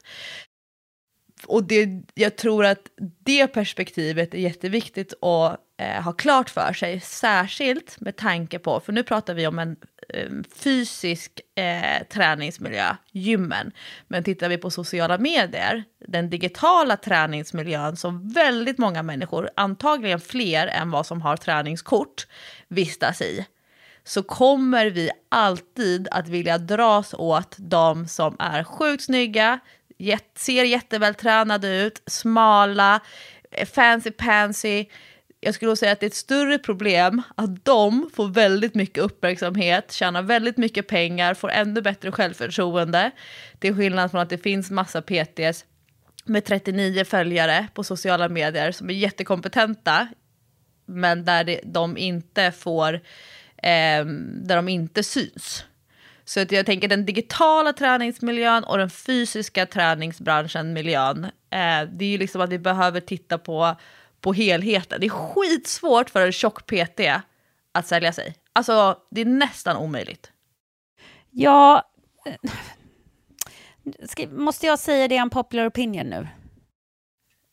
B: Och det, jag tror att det perspektivet är jätteviktigt att eh, ha klart för sig, särskilt med tanke på, för nu pratar vi om en eh, fysisk eh, träningsmiljö, gymmen, men tittar vi på sociala medier, den digitala träningsmiljön som väldigt många människor, antagligen fler än vad som har träningskort, vistas i, så kommer vi alltid att vilja dras åt de som är sjukt snygga, Jätt, ser jättevältränade ut, smala, eh, fancy pansy. Jag skulle säga att det är ett större problem att de får väldigt mycket uppmärksamhet, tjänar väldigt mycket pengar, får ännu bättre självförtroende. Till skillnad från att det finns massa PTs med 39 följare på sociala medier som är jättekompetenta men där de inte får, eh, där de inte syns. Så att jag tänker den digitala träningsmiljön och den fysiska träningsbranschen, miljön, eh, det är ju liksom att vi behöver titta på, på helheten. Det är skitsvårt för en tjock PT att sälja sig. Alltså, det är nästan omöjligt.
A: Ja, eh, Ska, måste jag säga det en popular opinion nu?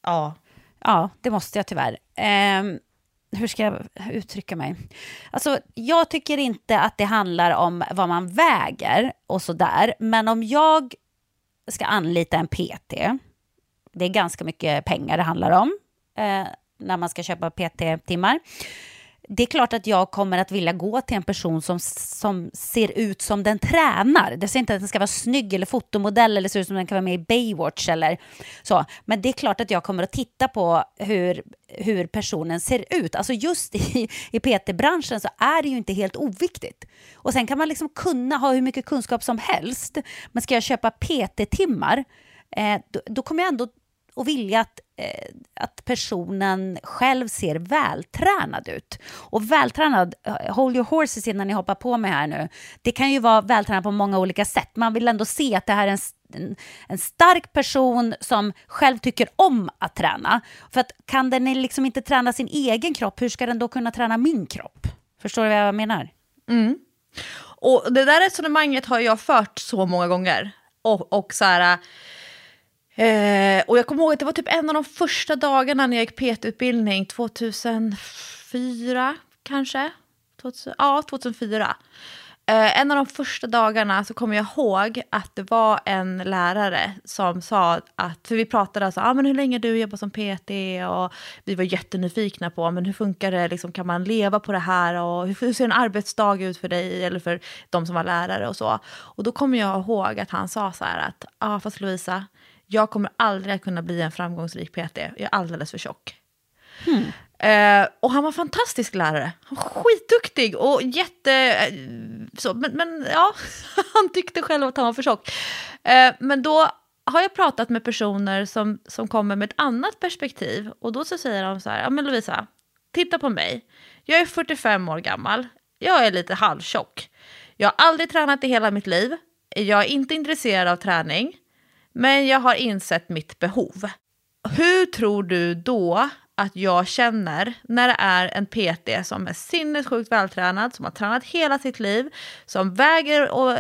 B: Ja.
A: Ja, det måste jag tyvärr. Eh, hur ska jag uttrycka mig? Alltså, jag tycker inte att det handlar om vad man väger och sådär. Men om jag ska anlita en PT, det är ganska mycket pengar det handlar om eh, när man ska köpa PT-timmar det är klart att jag kommer att vilja gå till en person som, som ser ut som den tränar. Det säger inte att den ska vara snygg eller fotomodell eller ser ut som den kan vara med i Baywatch eller så. Men det är klart att jag kommer att titta på hur, hur personen ser ut. Alltså just i, i PT-branschen så är det ju inte helt oviktigt. Och sen kan man liksom kunna ha hur mycket kunskap som helst. Men ska jag köpa PT-timmar, eh, då, då kommer jag ändå att vilja att, Eh, att personen själv ser vältränad ut. Och vältränad, eh, hold your horses innan ni hoppar på mig här nu, det kan ju vara vältränad på många olika sätt. Man vill ändå se att det här är en, en, en stark person som själv tycker om att träna. För att kan den liksom inte träna sin egen kropp, hur ska den då kunna träna min kropp? Förstår du vad jag menar?
B: Mm. Och det där resonemanget har jag fört så många gånger. Och, och så här Eh, och jag kommer ihåg att det var typ en av de första dagarna när jag gick PT-utbildning, 2004 kanske? 2000, ja, 2004. Eh, en av de första dagarna så kommer jag ihåg att det var en lärare som sa att, för vi pratade alltså, ah, men hur länge du jobbar som PT och vi var jättenyfikna på, ah, men hur funkar det, liksom, kan man leva på det här och hur, hur ser en arbetsdag ut för dig eller för de som var lärare och så. Och då kommer jag ihåg att han sa så här att, ja ah, fast Lovisa, jag kommer aldrig att kunna bli en framgångsrik PT, jag är alldeles för tjock. Hmm. Eh, och han var fantastisk lärare, han var skitduktig och jätte... Eh, så, men, men ja, han tyckte själv att han var för tjock. Eh, men då har jag pratat med personer som, som kommer med ett annat perspektiv och då så säger de så här, ja men Lovisa, titta på mig. Jag är 45 år gammal, jag är lite halvtjock. Jag har aldrig tränat i hela mitt liv, jag är inte intresserad av träning. Men jag har insett mitt behov. Hur tror du då att jag känner när det är en PT som är sinnessjukt vältränad, som har tränat hela sitt liv, som väger och,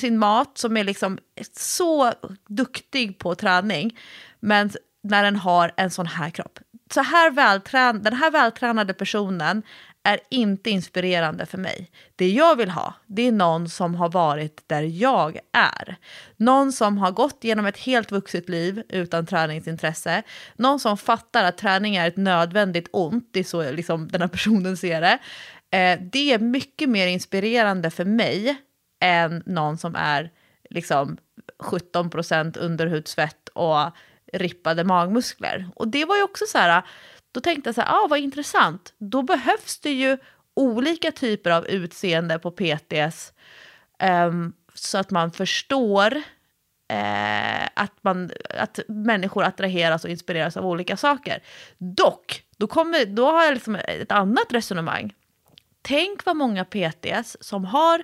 B: sin mat, som är liksom så duktig på träning, men när den har en sån här kropp. Så här välträn den här vältränade personen är inte inspirerande för mig. Det jag vill ha, det är någon som har varit där jag är. Någon som har gått genom ett helt vuxet liv utan träningsintresse. Någon som fattar att träning är ett nödvändigt ont, det är så liksom den här personen ser det. Eh, det är mycket mer inspirerande för mig än någon som är liksom 17% underhudsfett och rippade magmuskler. Och det var ju också så här, då tänkte jag så här, ah, vad intressant. Då behövs det ju olika typer av utseende på PTS um, ehm, så att man förstår uh, att, man, att människor attraheras och inspireras av olika saker. Dock, då, kommer, då har jag liksom ett annat resonemang. Tänk vad många PTS som har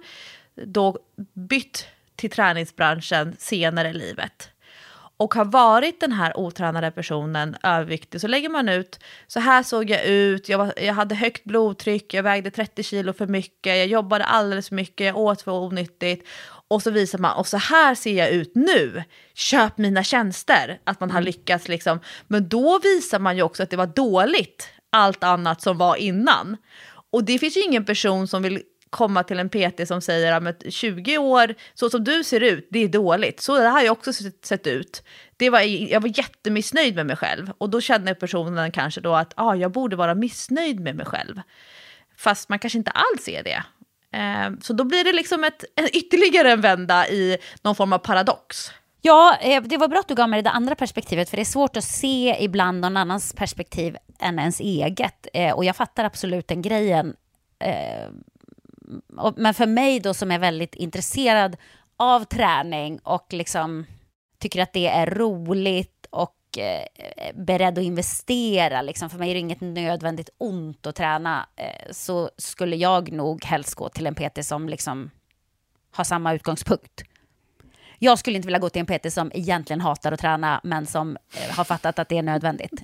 B: då bytt till träningsbranschen senare i livet och har varit den här otränade personen överviktig så lägger man ut, så här såg jag ut, jag, var, jag hade högt blodtryck, jag vägde 30 kilo för mycket, jag jobbade alldeles för mycket, jag åt för onyttigt. Och så visar man, och så här ser jag ut nu, köp mina tjänster. Att man har mm. lyckats liksom. Men då visar man ju också att det var dåligt, allt annat som var innan. Och det finns ju ingen person som vill komma till en PT som säger att 20 år, så som du ser ut, det är dåligt. Så det har jag också sett ut. Det var, jag var jättemissnöjd med mig själv. Och då känner personen kanske då att ah, jag borde vara missnöjd med mig själv. Fast man kanske inte alls är det. Eh, så då blir det liksom ett, ytterligare en vända i någon form av paradox.
A: Ja, eh, det var bra att du gav mig det andra perspektivet, för det är svårt att se ibland någon annans perspektiv än ens eget. Eh, och jag fattar absolut den grejen. Eh, men för mig då som är väldigt intresserad av träning och liksom tycker att det är roligt och eh, beredd att investera, liksom, för mig är det inget nödvändigt ont att träna, eh, så skulle jag nog helst gå till en PT som liksom har samma utgångspunkt. Jag skulle inte vilja gå till en PT som egentligen hatar att träna, men som eh, har fattat att det är nödvändigt.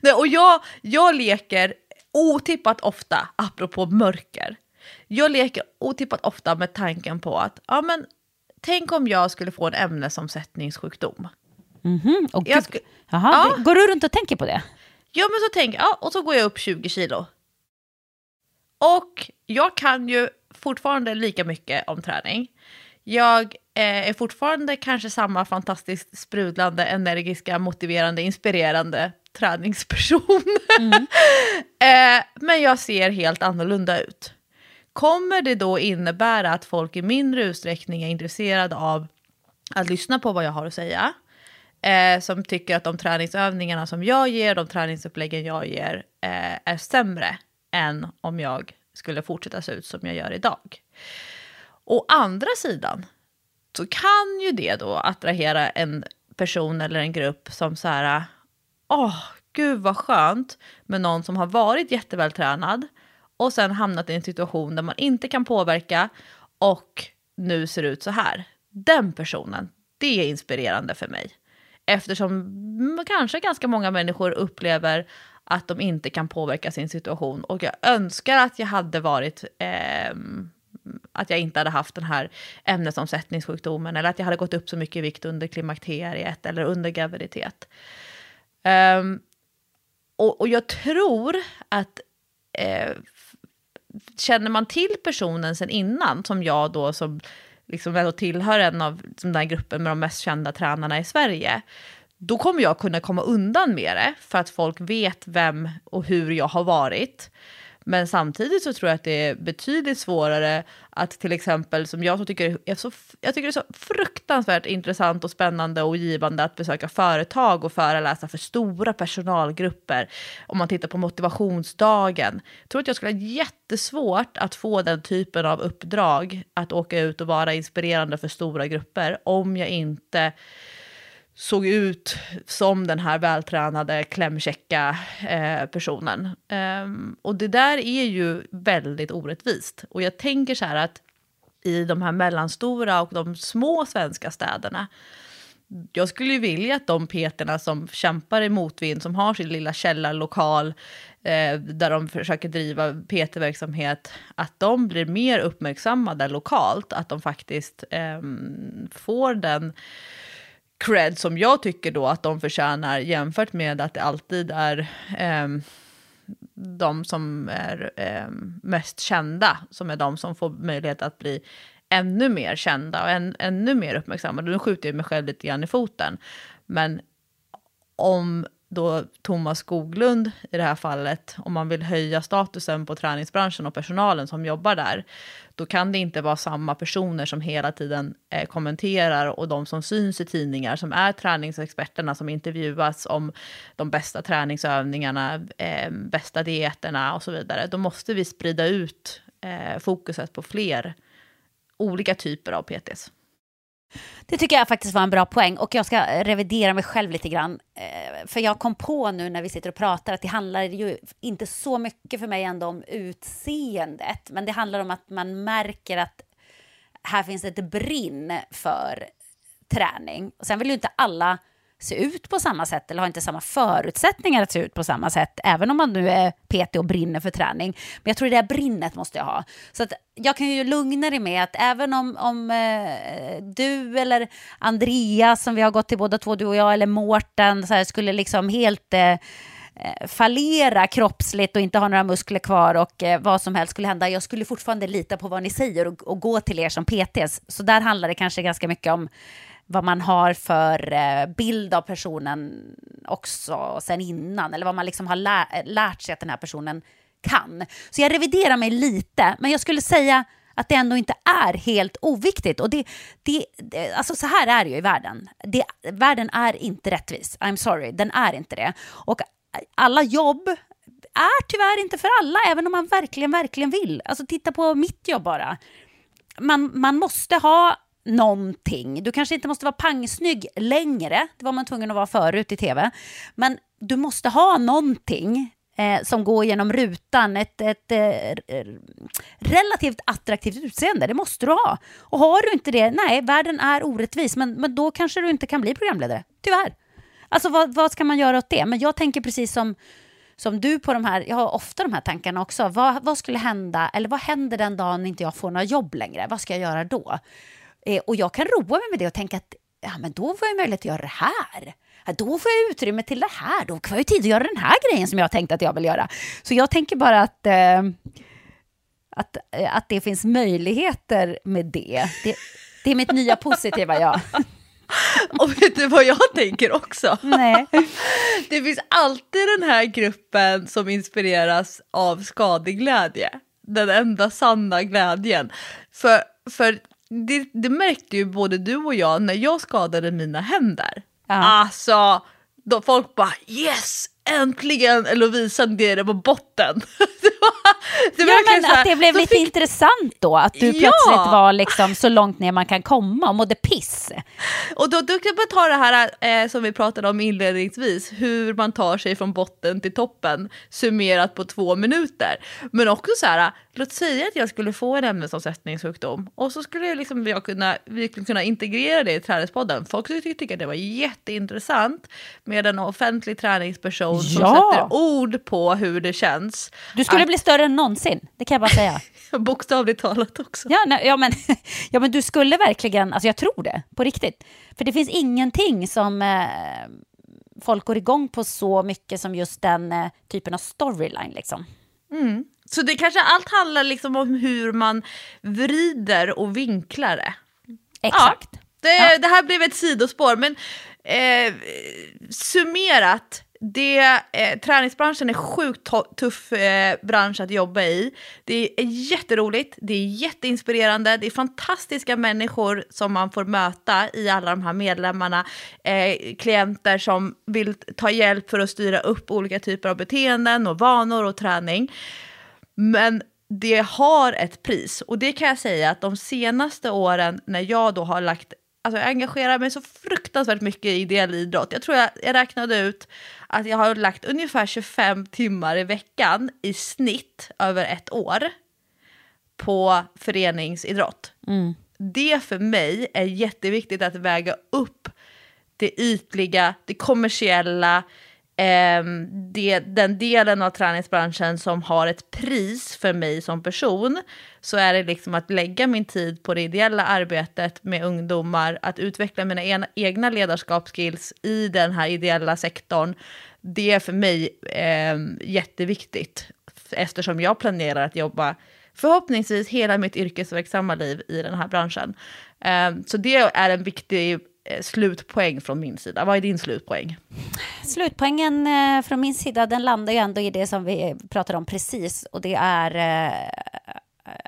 B: Nej, och jag, jag leker otippat ofta, apropå mörker, jag leker otippat ofta med tanken på att ja, men, tänk om jag skulle få en ämnesomsättningssjukdom.
A: Mhm. Och
B: Jag
A: gud,
B: sku-
A: Jaha,
B: Ja.
A: Går du runt och tänker på det?
B: Ja, men så tänker jag, ja, och så går jag upp 20 kilo. Och jag kan ju fortfarande lika mycket om träning. Jag eh, är fortfarande kanske samma fantastiskt sprudlande, energiska, motiverande, inspirerande träningsperson. eh, men jag ser helt annorlunda ut. Kommer det då innebära att folk i mindre utsträckning är intresserade av att lyssna på vad jag har att säga? eh, som tycker att de träningsövningarna som jag ger, de träningsuppläggen jag ger, eh, är sämre än om jag skulle fortsätta se ut som jag gör idag. Å andra sidan så kan ju det då attrahera en person eller en grupp som så här, åh, gud vad skönt med någon som har varit jättevältränad och sen hamnat i en situation där man inte kan påverka och nu ser ut så här. Den personen, det är inspirerande för mig. Eftersom kanske ganska många människor upplever att de inte kan påverka sin situation. Och jag önskar att jag hade varit, eh, att jag inte hade haft den här ämnesomsättningssjukdomen eller att jag hade gått upp så mycket i vikt under klimakteriet eller under graviditet. Um, och, och jag tror att eh, känner man till personen sen innan, som jag då som liksom ändå tillhör en av den där gruppen med de mest kända tränarna i Sverige, då kommer jag kunna komma undan med det för att folk vet vem och hur jag har varit. Men samtidigt så tror jag att det är betydligt svårare att till exempel, som jag så tycker är så, jag tycker det är så fruktansvärt intressant och spännande och givande att besöka företag och föreläsa för stora personalgrupper. Om man tittar på motivationsdagen. Jag tror att jag skulle ha jättesvårt att få den typen av uppdrag, att åka ut och vara inspirerande för stora grupper, om jag inte såg ut som den här vältränade, klämkäcka eh, personen. Um, och det där är ju väldigt orättvist. Och jag tänker så här att i de här mellanstora och de små svenska städerna, jag skulle ju vilja att de peterna som kämpar i motvind, som har sin lilla källarlokal, eh, där de försöker driva PT-verksamhet, att de blir mer uppmärksammade lokalt, att de faktiskt eh, får den cred som jag tycker då att de förtjänar jämfört med att det alltid är eh, de som är eh, mest kända som är de som får möjlighet att bli ännu mer kända och än, ännu mer uppmärksammade. Nu skjuter jag mig själv lite grann i foten. Men om då Thomas Skoglund i det här fallet, om man vill höja statusen på träningsbranschen och personalen som jobbar där, då kan det inte vara samma personer som hela tiden eh, kommenterar och de som syns i tidningar som är träningsexperterna som intervjuas om de bästa träningsövningarna, eh, bästa dieterna och så vidare. Då måste vi sprida ut eh, fokuset på fler olika typer av PTs.
A: Det tycker jag faktiskt var en bra poäng och jag ska revidera mig själv lite grann. Eh, för jag kom på nu när vi sitter och pratar att det handlar ju inte så mycket för mig ändå om utseendet, men det handlar om att man märker att här finns ett brinn för träning. Och sen vill ju inte alla se ut på samma sätt eller har inte samma förutsättningar att se ut på samma sätt, även om man nu är PT och brinner för träning. Men jag tror det där brinnet måste jag ha. Så att jag kan ju lugna dig med att även om, om eh, du eller Andreas, som vi har gått till båda två, du och jag, eller Mårten, så här, skulle liksom helt eh, eh, fallera kroppsligt och inte ha några muskler kvar och eh, vad som helst skulle hända. Jag skulle fortfarande lita på vad ni säger och, och gå till er som PTs. Så där handlar det kanske ganska mycket om vad man har för eh, bild av personen också sen innan, eller vad man liksom har lä- lärt sig att den här personen kan. Så jag reviderar mig lite, men jag skulle säga att det ändå inte är helt oviktigt. Och det, det, det, alltså så här är det ju i världen. Det, världen är inte rättvis. I'm sorry, den är inte det. Och alla jobb är tyvärr inte för alla, även om man verkligen, verkligen vill. Alltså titta på mitt jobb bara. Man, man måste ha någonting. Du kanske inte måste vara pangsnygg längre, det var man tvungen att vara förut i tv. Men du måste ha någonting eh, som går genom rutan, ett, ett eh, relativt attraktivt utseende, det måste du ha. Och har du inte det, nej, världen är orättvis, men, men då kanske du inte kan bli programledare, tyvärr. Alltså vad, vad ska man göra åt det? Men jag tänker precis som som du på de här, jag har ofta de här tankarna också. Vad, vad skulle hända, eller vad händer den dagen inte jag får några jobb längre? Vad ska jag göra då? Eh, och jag kan roa mig med det och tänka att ja, men då får jag möjlighet att göra det här. Ja, då får jag utrymme till det här. Då får jag tid att göra den här grejen som jag tänkt att jag vill göra. Så jag tänker bara att, eh, att, eh, att det finns möjligheter med det. Det, det är mitt nya positiva jag.
B: Och vet du vad jag tänker också?
A: Nej.
B: Det finns alltid den här gruppen som inspireras av skadeglädje. Den enda sanna glädjen. För, för det, det märkte ju både du och jag när jag skadade mina händer.
A: Ja.
B: Alltså, då folk bara yes, äntligen Lovisa nere på botten. det var, det var
A: Ja, men
B: här,
A: att det blev lite
B: fick-
A: intressant då, att du
B: Ja.
A: plötsligt var liksom så långt ner man kan komma och mådde piss.
B: Och då, då kan man ta det här eh, som vi pratade om inledningsvis, hur man tar sig från botten till toppen summerat på två minuter. Men också så här, låt säga att jag skulle få en ämnesomsättningssjukdom och så skulle jag liksom, jag kunna, vi kunna integrera det i Träningspodden. Folk skulle ty- tycka att det var jätteintressant med en offentlig träningsperson som
A: Ja.
B: sätter ord på hur det känns.
A: Du skulle
B: Att-
A: bli större än någonsin, det kan jag bara säga.
B: Bokstavligt talat också.
A: Ja, nej, ja, men, ja, men du skulle verkligen, alltså jag tror det, på riktigt. För det finns ingenting som eh, folk går igång på så mycket som just den eh, typen av storyline. Liksom.
B: Så det kanske allt handlar liksom om hur man vrider och vinklar det.
A: Exakt.
B: Ja, det, det här blev ett sidospår, men eh, summerat, det, eh, träningsbranschen är sjukt tuff eh, bransch att jobba i. Det är jätteroligt, det är jätteinspirerande, det är fantastiska människor som man får möta i alla de här medlemmarna. Eh, klienter som vill ta hjälp för att styra upp olika typer av beteenden och vanor och träning. Men det har ett pris och det kan jag säga att de senaste åren när jag då har lagt Alltså jag engagerar mig så fruktansvärt mycket i ideell idrott. Jag tror jag, jag räknade ut att jag har lagt ungefär 25 timmar i veckan i snitt över ett år på föreningsidrott. Det för mig är jätteviktigt att väga upp det ytliga, det kommersiella, eh, det, den delen av träningsbranschen som har ett pris för mig som person, så är det liksom att lägga min tid på det ideella arbetet med ungdomar, att utveckla mina ena, egna ledarskapsskills i den här ideella sektorn. Det är för mig eh, jätteviktigt eftersom jag planerar att jobba förhoppningsvis hela mitt yrkesverksamma liv i den här branschen. Ehm, så det är en viktig slutpoäng från min sida. Vad är din slutpoäng?
A: Slutpoängen eh, från min sida, den landar ju ändå i det som vi pratade om precis. Och det är eh,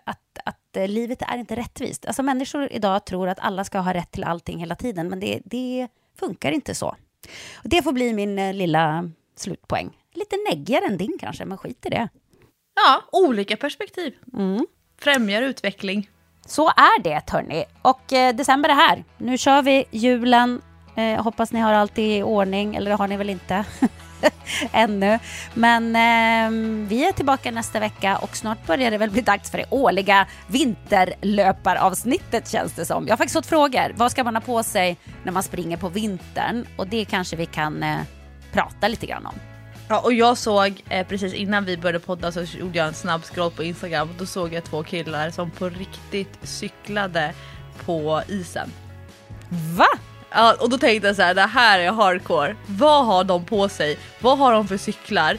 A: att, att eh, livet är inte rättvist. Alltså människor idag tror att alla ska ha rätt till allting hela tiden, men det, det funkar inte så. Och det får bli min eh, lilla slutpoäng. Lite neggigare än din kanske, men skit i det.
B: Ja, olika perspektiv.
A: Mm.
B: Främjar utveckling.
A: Så är det, hörni. Och eh, december är här. Nu kör vi julen. Eh, hoppas ni har allt i ordning, eller det har ni väl inte ännu. Men eh, vi är tillbaka nästa vecka och snart börjar det väl bli dags för det årliga vinterlöparavsnittet känns det som. Jag har faktiskt fått frågor. Vad ska man ha på sig när man springer på vintern? Och det kanske vi kan eh, prata lite grann om.
B: Ja, och jag såg eh, precis innan vi började podda så gjorde jag en snabb scroll på Instagram och då såg jag två killar som på riktigt cyklade på isen.
A: Va?
B: Ja, och då tänkte jag så här, det här är hardcore. Vad har de på sig? Vad har de för cyklar?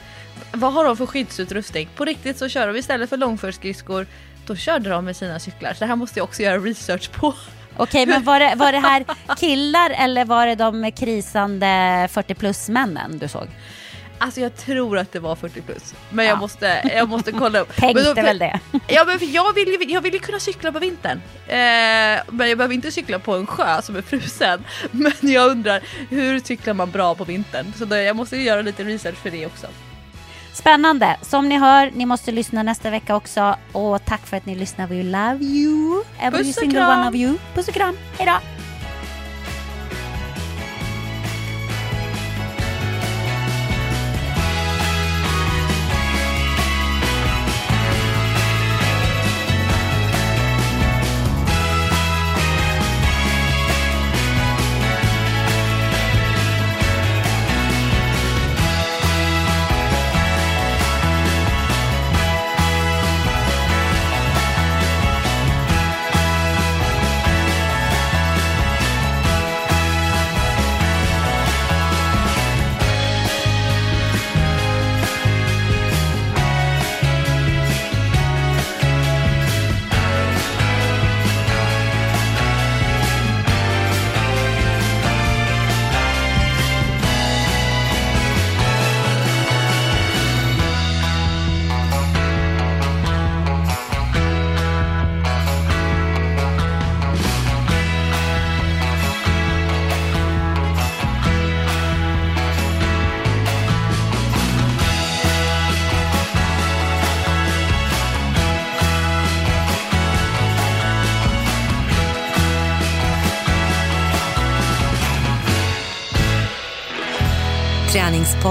B: Vad har de för skyddsutrustning? På riktigt så kör de istället för långfärdsskridskor, då körde de med sina cyklar. Så det här måste jag också göra research på.
A: Okej, men var det, var det här killar eller var det de krisande 40 plus-männen du såg?
B: Alltså jag tror att det var 40 plus. Men jag,
A: Ja.
B: måste, jag måste kolla upp.
A: Tänkte
B: då-
A: väl det.
B: Ja men för jag vill ju jag vill ju kunna cykla på vintern. Eh, men jag behöver inte cykla på en sjö som är frusen. Men jag undrar, hur cyklar man bra på vintern? Så då, jag måste göra lite research för det också.
A: Spännande. Som ni hör, ni måste lyssna nästa vecka också. Och tack för att ni lyssnar. We love you. Every
B: Puss och
A: single
B: kram.
A: one of you. Puss och kram. Hej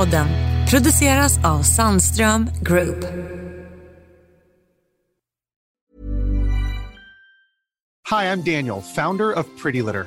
D: Träningspodden produceras av Sandström Group.
E: Hi, I'm Daniel, founder of Pretty Litter.